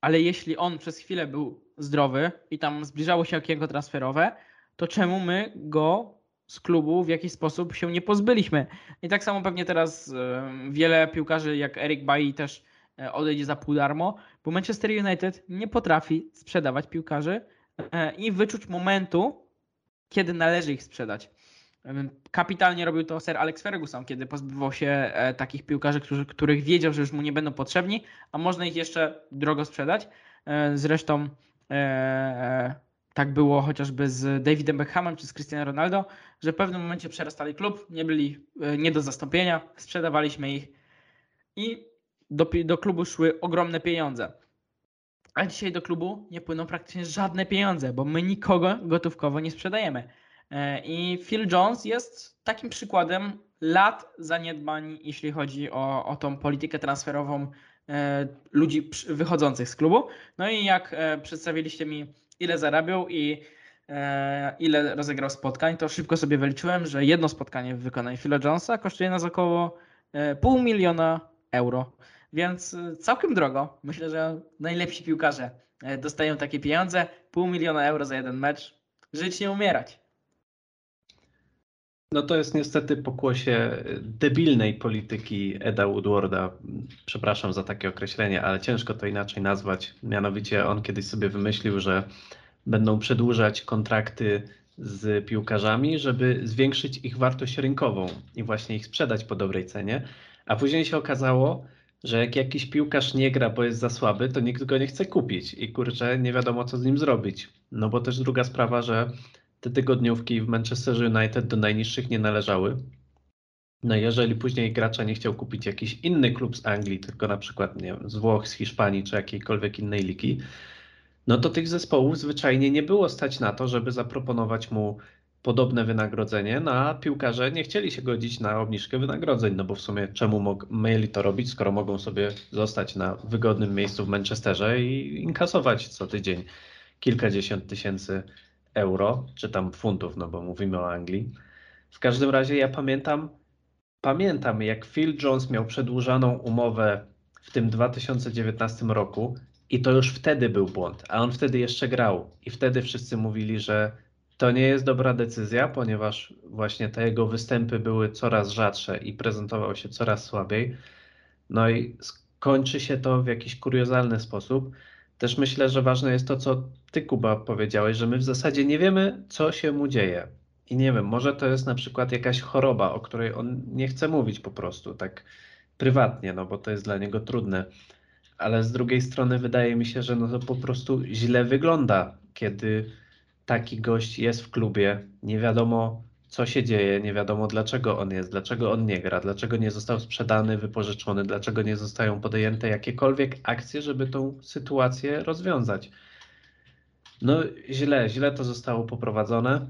Ale jeśli on przez chwilę był zdrowy i tam zbliżało się okienko transferowe, to czemu my go z klubu w jakiś sposób się nie pozbyliśmy? I tak samo pewnie teraz e, wiele piłkarzy jak Eric Bailly też e, odejdzie za pół darmo, bo Manchester United nie potrafi sprzedawać piłkarzy e, i wyczuć momentu, kiedy należy ich sprzedać. Kapitalnie robił to Sir Alex Ferguson, kiedy pozbywał się takich piłkarzy, których wiedział, że już mu nie będą potrzebni, a można ich jeszcze drogo sprzedać. Zresztą tak było chociażby z Davidem Beckhamem czy z Cristiano Ronaldo, że w pewnym momencie przerastali klub, nie byli e, nie do zastąpienia, sprzedawaliśmy ich i do, do klubu szły ogromne pieniądze. A dzisiaj do klubu nie płyną praktycznie żadne pieniądze, bo my nikogo gotówkowo nie sprzedajemy. E, I Phil Jones jest takim przykładem lat zaniedbań, jeśli chodzi o, o tą politykę transferową e, ludzi wychodzących z klubu. No i jak przedstawiliście mi, ile zarabiał i e, ile rozegrał spotkań, to szybko sobie wyliczyłem, że jedno spotkanie w wykonaniu Phila Jonesa kosztuje nas około e, pół miliona euro. Więc e, całkiem drogo. Myślę, że najlepsi piłkarze dostają takie pieniądze. Pół miliona euro za jeden mecz. Żyć nie umierać. No to jest niestety pokłosie debilnej polityki Eda Woodwarda. Przepraszam za takie określenie, ale ciężko to inaczej nazwać. Mianowicie on kiedyś sobie wymyślił, że będą przedłużać kontrakty z piłkarzami, żeby zwiększyć ich wartość rynkową i właśnie ich sprzedać po dobrej cenie. A później się okazało, że jak jakiś piłkarz nie gra, bo jest za słaby, to nikt go nie chce kupić i kurczę, nie wiadomo co z nim zrobić. No bo też druga sprawa, że te tygodniówki w Manchesterze United do najniższych nie należały. No jeżeli później gracza nie chciał kupić jakiś inny klub z Anglii, tylko na przykład nie wiem, z Włoch, z Hiszpanii czy jakiejkolwiek innej ligi, no to tych zespołów zwyczajnie nie było stać na to, żeby zaproponować mu podobne wynagrodzenie, no a piłkarze nie chcieli się godzić na obniżkę wynagrodzeń, no bo w sumie czemu mieli to robić, skoro mogą sobie zostać na wygodnym miejscu w Manchesterze i inkasować co tydzień kilkadziesiąt tysięcy euro, czy tam funtów, no bo mówimy o Anglii. W każdym razie ja pamiętam, pamiętam jak Phil Jones miał przedłużaną umowę w tym 2019 roku i to już wtedy był błąd, a on wtedy jeszcze grał i wtedy wszyscy mówili, że to nie jest dobra decyzja, ponieważ właśnie te jego występy były coraz rzadsze i prezentował się coraz słabiej. No i skończy się to w jakiś kuriozalny sposób. Też myślę, że ważne jest to, co ty, Kuba, powiedziałeś, że my w zasadzie nie wiemy, co się mu dzieje. I nie wiem, może to jest na przykład jakaś choroba, o której on nie chce mówić po prostu, tak prywatnie, no bo to jest dla niego trudne. Ale z drugiej strony wydaje mi się, że no to po prostu źle wygląda, kiedy taki gość jest w klubie, nie wiadomo co się dzieje, nie wiadomo dlaczego on jest, dlaczego on nie gra, dlaczego nie został sprzedany, wypożyczony, dlaczego nie zostają podjęte jakiekolwiek akcje, żeby tą sytuację rozwiązać. No źle, źle to zostało poprowadzone.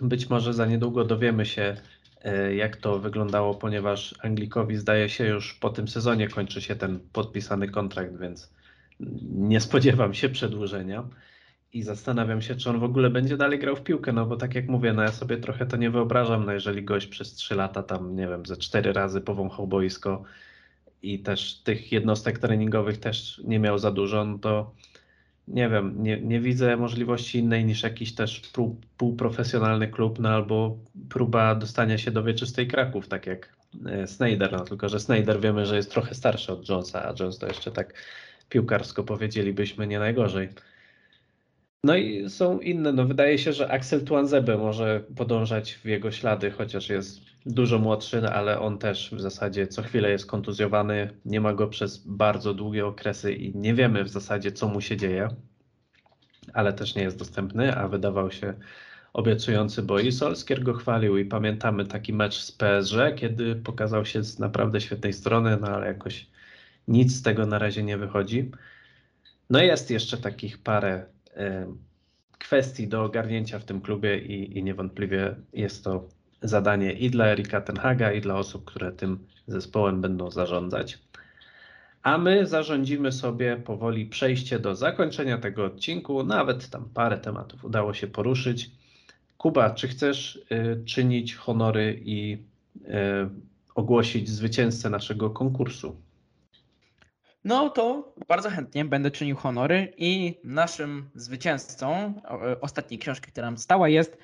Być może za niedługo dowiemy się, e, jak to wyglądało, ponieważ Anglikowi zdaje się już po tym sezonie kończy się ten podpisany kontrakt, więc nie spodziewam się przedłużenia i zastanawiam się, czy on w ogóle będzie dalej grał w piłkę, no bo tak jak mówię, no ja sobie trochę to nie wyobrażam, no jeżeli gość przez 3 lata tam, nie wiem, ze 4 razy powąchał boisko i też tych jednostek treningowych też nie miał za dużo, no to nie wiem, nie, nie widzę możliwości innej niż jakiś też pół, półprofesjonalny klub, no albo próba dostania się do wieczystej Kraków, tak jak e, Snyder, no tylko, że Snyder wiemy, że jest trochę starszy od Jonesa, a Jones to jeszcze tak piłkarsko powiedzielibyśmy nie najgorzej. No i są inne. No wydaje się, że Axel Tuanzebe może podążać w jego ślady, chociaż jest dużo młodszy, no ale on też w zasadzie co chwilę jest kontuzjowany. Nie ma go przez bardzo długie okresy i nie wiemy w zasadzie, co mu się dzieje, ale też nie jest dostępny, a wydawał się obiecujący, bo i Solskier go chwalił i pamiętamy taki mecz z PSG, kiedy pokazał się z naprawdę świetnej strony, no ale jakoś nic z tego na razie nie wychodzi. No jest jeszcze takich parę kwestii do ogarnięcia w tym klubie i, i niewątpliwie jest to zadanie i dla Erika Tenhaga, i dla osób, które tym zespołem będą zarządzać. A my zarządzimy sobie powoli przejście do zakończenia tego odcinku. Nawet tam parę tematów udało się poruszyć. Kuba, czy chcesz y, czynić honory i y, ogłosić zwycięzcę naszego konkursu? No to bardzo chętnie będę czynił honory i naszym zwycięzcą ostatniej książki, która nam stała jest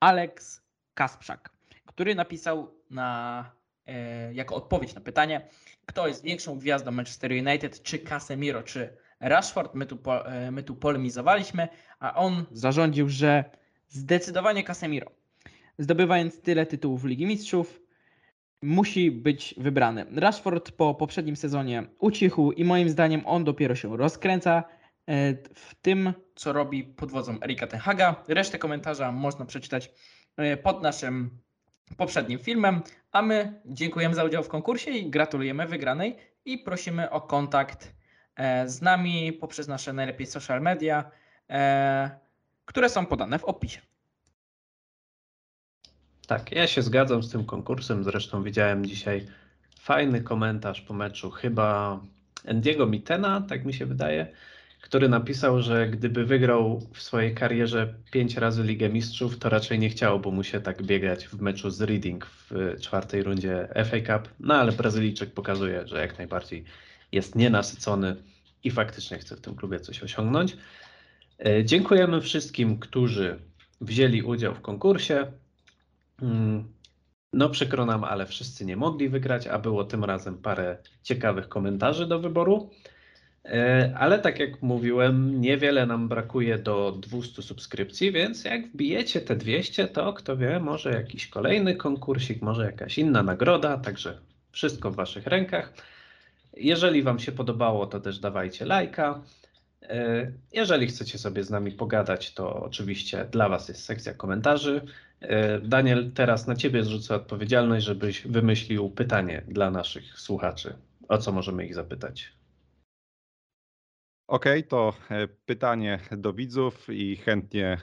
Alex Kasprzak, który napisał na, e, jako odpowiedź na pytanie, kto jest większą gwiazdą Manchester United, czy Casemiro, czy Rashford. My tu, e, my tu polemizowaliśmy, a on zarządził, że zdecydowanie Casemiro. Zdobywając tyle tytułów Ligi Mistrzów, musi być wybrany. Rashford po poprzednim sezonie ucichł i moim zdaniem on dopiero się rozkręca e, w tym, co robi pod wodzą Erika Tenhaga. Resztę komentarza można przeczytać e, pod naszym poprzednim filmem, a my dziękujemy za udział w konkursie i gratulujemy wygranej i prosimy o kontakt e, z nami poprzez nasze najlepiej social media, które są podane w opisie. Tak, ja się zgadzam z tym konkursem. Zresztą widziałem dzisiaj fajny komentarz po meczu, chyba Endiego Mitena, tak mi się wydaje, który napisał, że gdyby wygrał w swojej karierze pięć razy Ligę Mistrzów, to raczej nie chciałoby mu się tak biegać w meczu z Reading w czwartej rundzie FA Cup. No ale Brazylijczyk pokazuje, że jak najbardziej jest nienasycony i faktycznie chce w tym klubie coś osiągnąć. E, dziękujemy wszystkim, którzy wzięli udział w konkursie. Mm, no przykro nam, ale wszyscy nie mogli wygrać, a było tym razem parę ciekawych komentarzy do wyboru. E, Ale tak jak mówiłem, niewiele nam brakuje do 200 subskrypcji, więc jak wbijecie te 200, to kto wie, może jakiś kolejny konkursik, może jakaś inna nagroda, także wszystko w Waszych rękach. Jeżeli Wam się podobało, to też dawajcie lajka. E, Jeżeli chcecie sobie z nami pogadać, to oczywiście dla Was jest sekcja komentarzy. E, Daniel, teraz na Ciebie zrzucę odpowiedzialność, żebyś wymyślił pytanie dla naszych słuchaczy. O co możemy ich zapytać? Okej, to e, pytanie do widzów i chętnie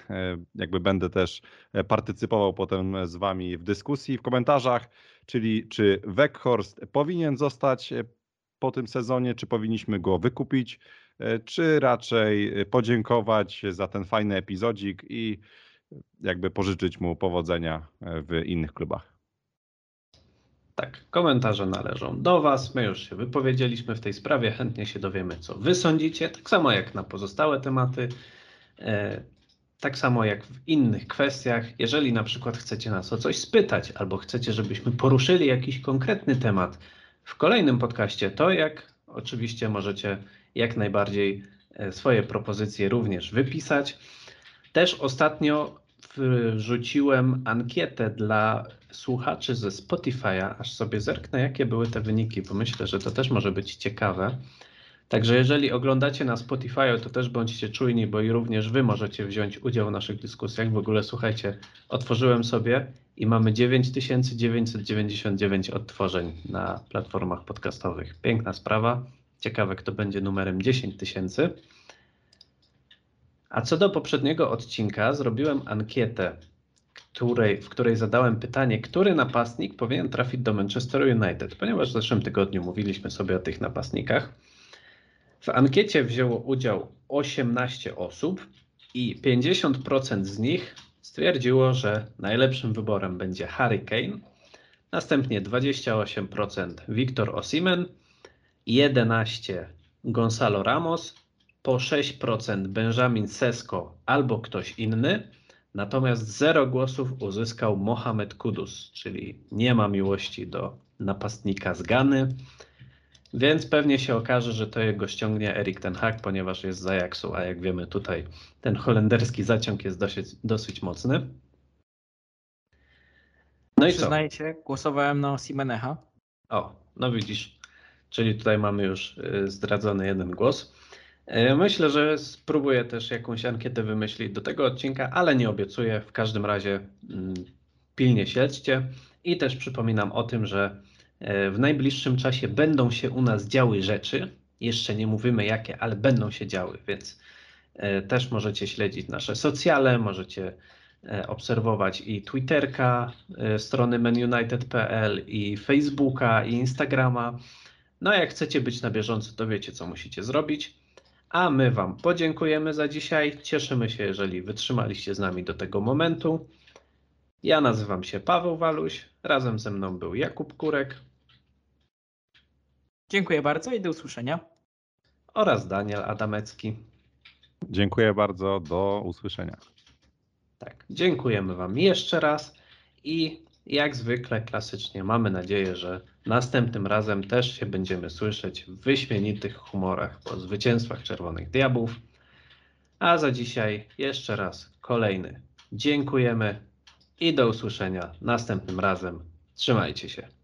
jakby będę też partycypował potem z wami w dyskusji, w komentarzach, czyli czy Weghorst powinien zostać po tym sezonie, czy powinniśmy go wykupić, czy raczej e, podziękować za ten fajny epizodzik i jakby pożyczyć mu powodzenia e, w innych klubach. Tak, komentarze należą do Was. My już się wypowiedzieliśmy w tej sprawie. Chętnie się dowiemy, co Wy sądzicie. Tak samo jak na pozostałe tematy. E, tak samo jak w innych kwestiach. Jeżeli na przykład chcecie nas o coś spytać, albo chcecie, żebyśmy poruszyli jakiś konkretny temat w kolejnym podcaście, to jak oczywiście możecie jak najbardziej e, swoje propozycje również wypisać. Też ostatnio wrzuciłem ankietę dla słuchaczy ze Spotify'a, aż sobie zerknę, jakie były te wyniki, bo myślę, że to też może być ciekawe. Także jeżeli oglądacie na Spotify, to też bądźcie czujni, bo i również Wy możecie wziąć udział w naszych dyskusjach. W ogóle słuchajcie, otworzyłem sobie i mamy 9999 odtworzeń na platformach podcastowych. Piękna sprawa. Ciekawe, kto będzie numerem 10 tysięcy. A co do poprzedniego odcinka, zrobiłem ankietę, której, w której zadałem pytanie, który napastnik powinien trafić do Manchester United, ponieważ w zeszłym tygodniu mówiliśmy sobie o tych napastnikach. W ankiecie wzięło udział 18 osób i 50% z nich stwierdziło, że najlepszym wyborem będzie Harry Kane, następnie 28% Victor Osimhen, 11% Gonzalo Ramos, po 6% Benjamin Sesko albo ktoś inny, natomiast 0 głosów uzyskał Mohamed Kudus, czyli nie ma miłości do napastnika z Gany, więc pewnie się okaże, że to jego ściągnie Erik ten Hag, ponieważ jest z Ajaxu, a jak wiemy tutaj ten holenderski zaciąg jest dosyć, dosyć mocny. No i co? Przyznaję się, głosowałem na Simenecha. O, no widzisz, czyli tutaj mamy już y, zdradzony jeden głos. Y, Myślę, że spróbuję też jakąś ankietę wymyślić do tego odcinka, ale nie obiecuję. W każdym razie mm, pilnie śledźcie i też przypominam o tym, że y, w najbliższym czasie będą się u nas działy rzeczy. Jeszcze nie mówimy jakie, ale będą się działy, więc też możecie śledzić nasze socjale, możecie e, obserwować i Twitterka, e, strony menunited.pl, i Facebooka, i Instagrama. No, jak chcecie być na bieżąco, to wiecie, co musicie zrobić. A my Wam podziękujemy za dzisiaj. Cieszymy się, jeżeli wytrzymaliście z nami do tego momentu. Ja nazywam się Paweł Waluś. Razem ze mną był Jakub Kurek Dziękuję bardzo i do usłyszenia. oraz Daniel Adamecki. Dziękuję bardzo, do usłyszenia. Tak, dziękujemy Wam jeszcze raz i jak zwykle klasycznie mamy nadzieję, że następnym razem też się będziemy słyszeć w wyśmienitych humorach po zwycięstwach Czerwonych Diabłów. A za dzisiaj jeszcze raz kolejny dziękujemy i do usłyszenia następnym razem. Trzymajcie się.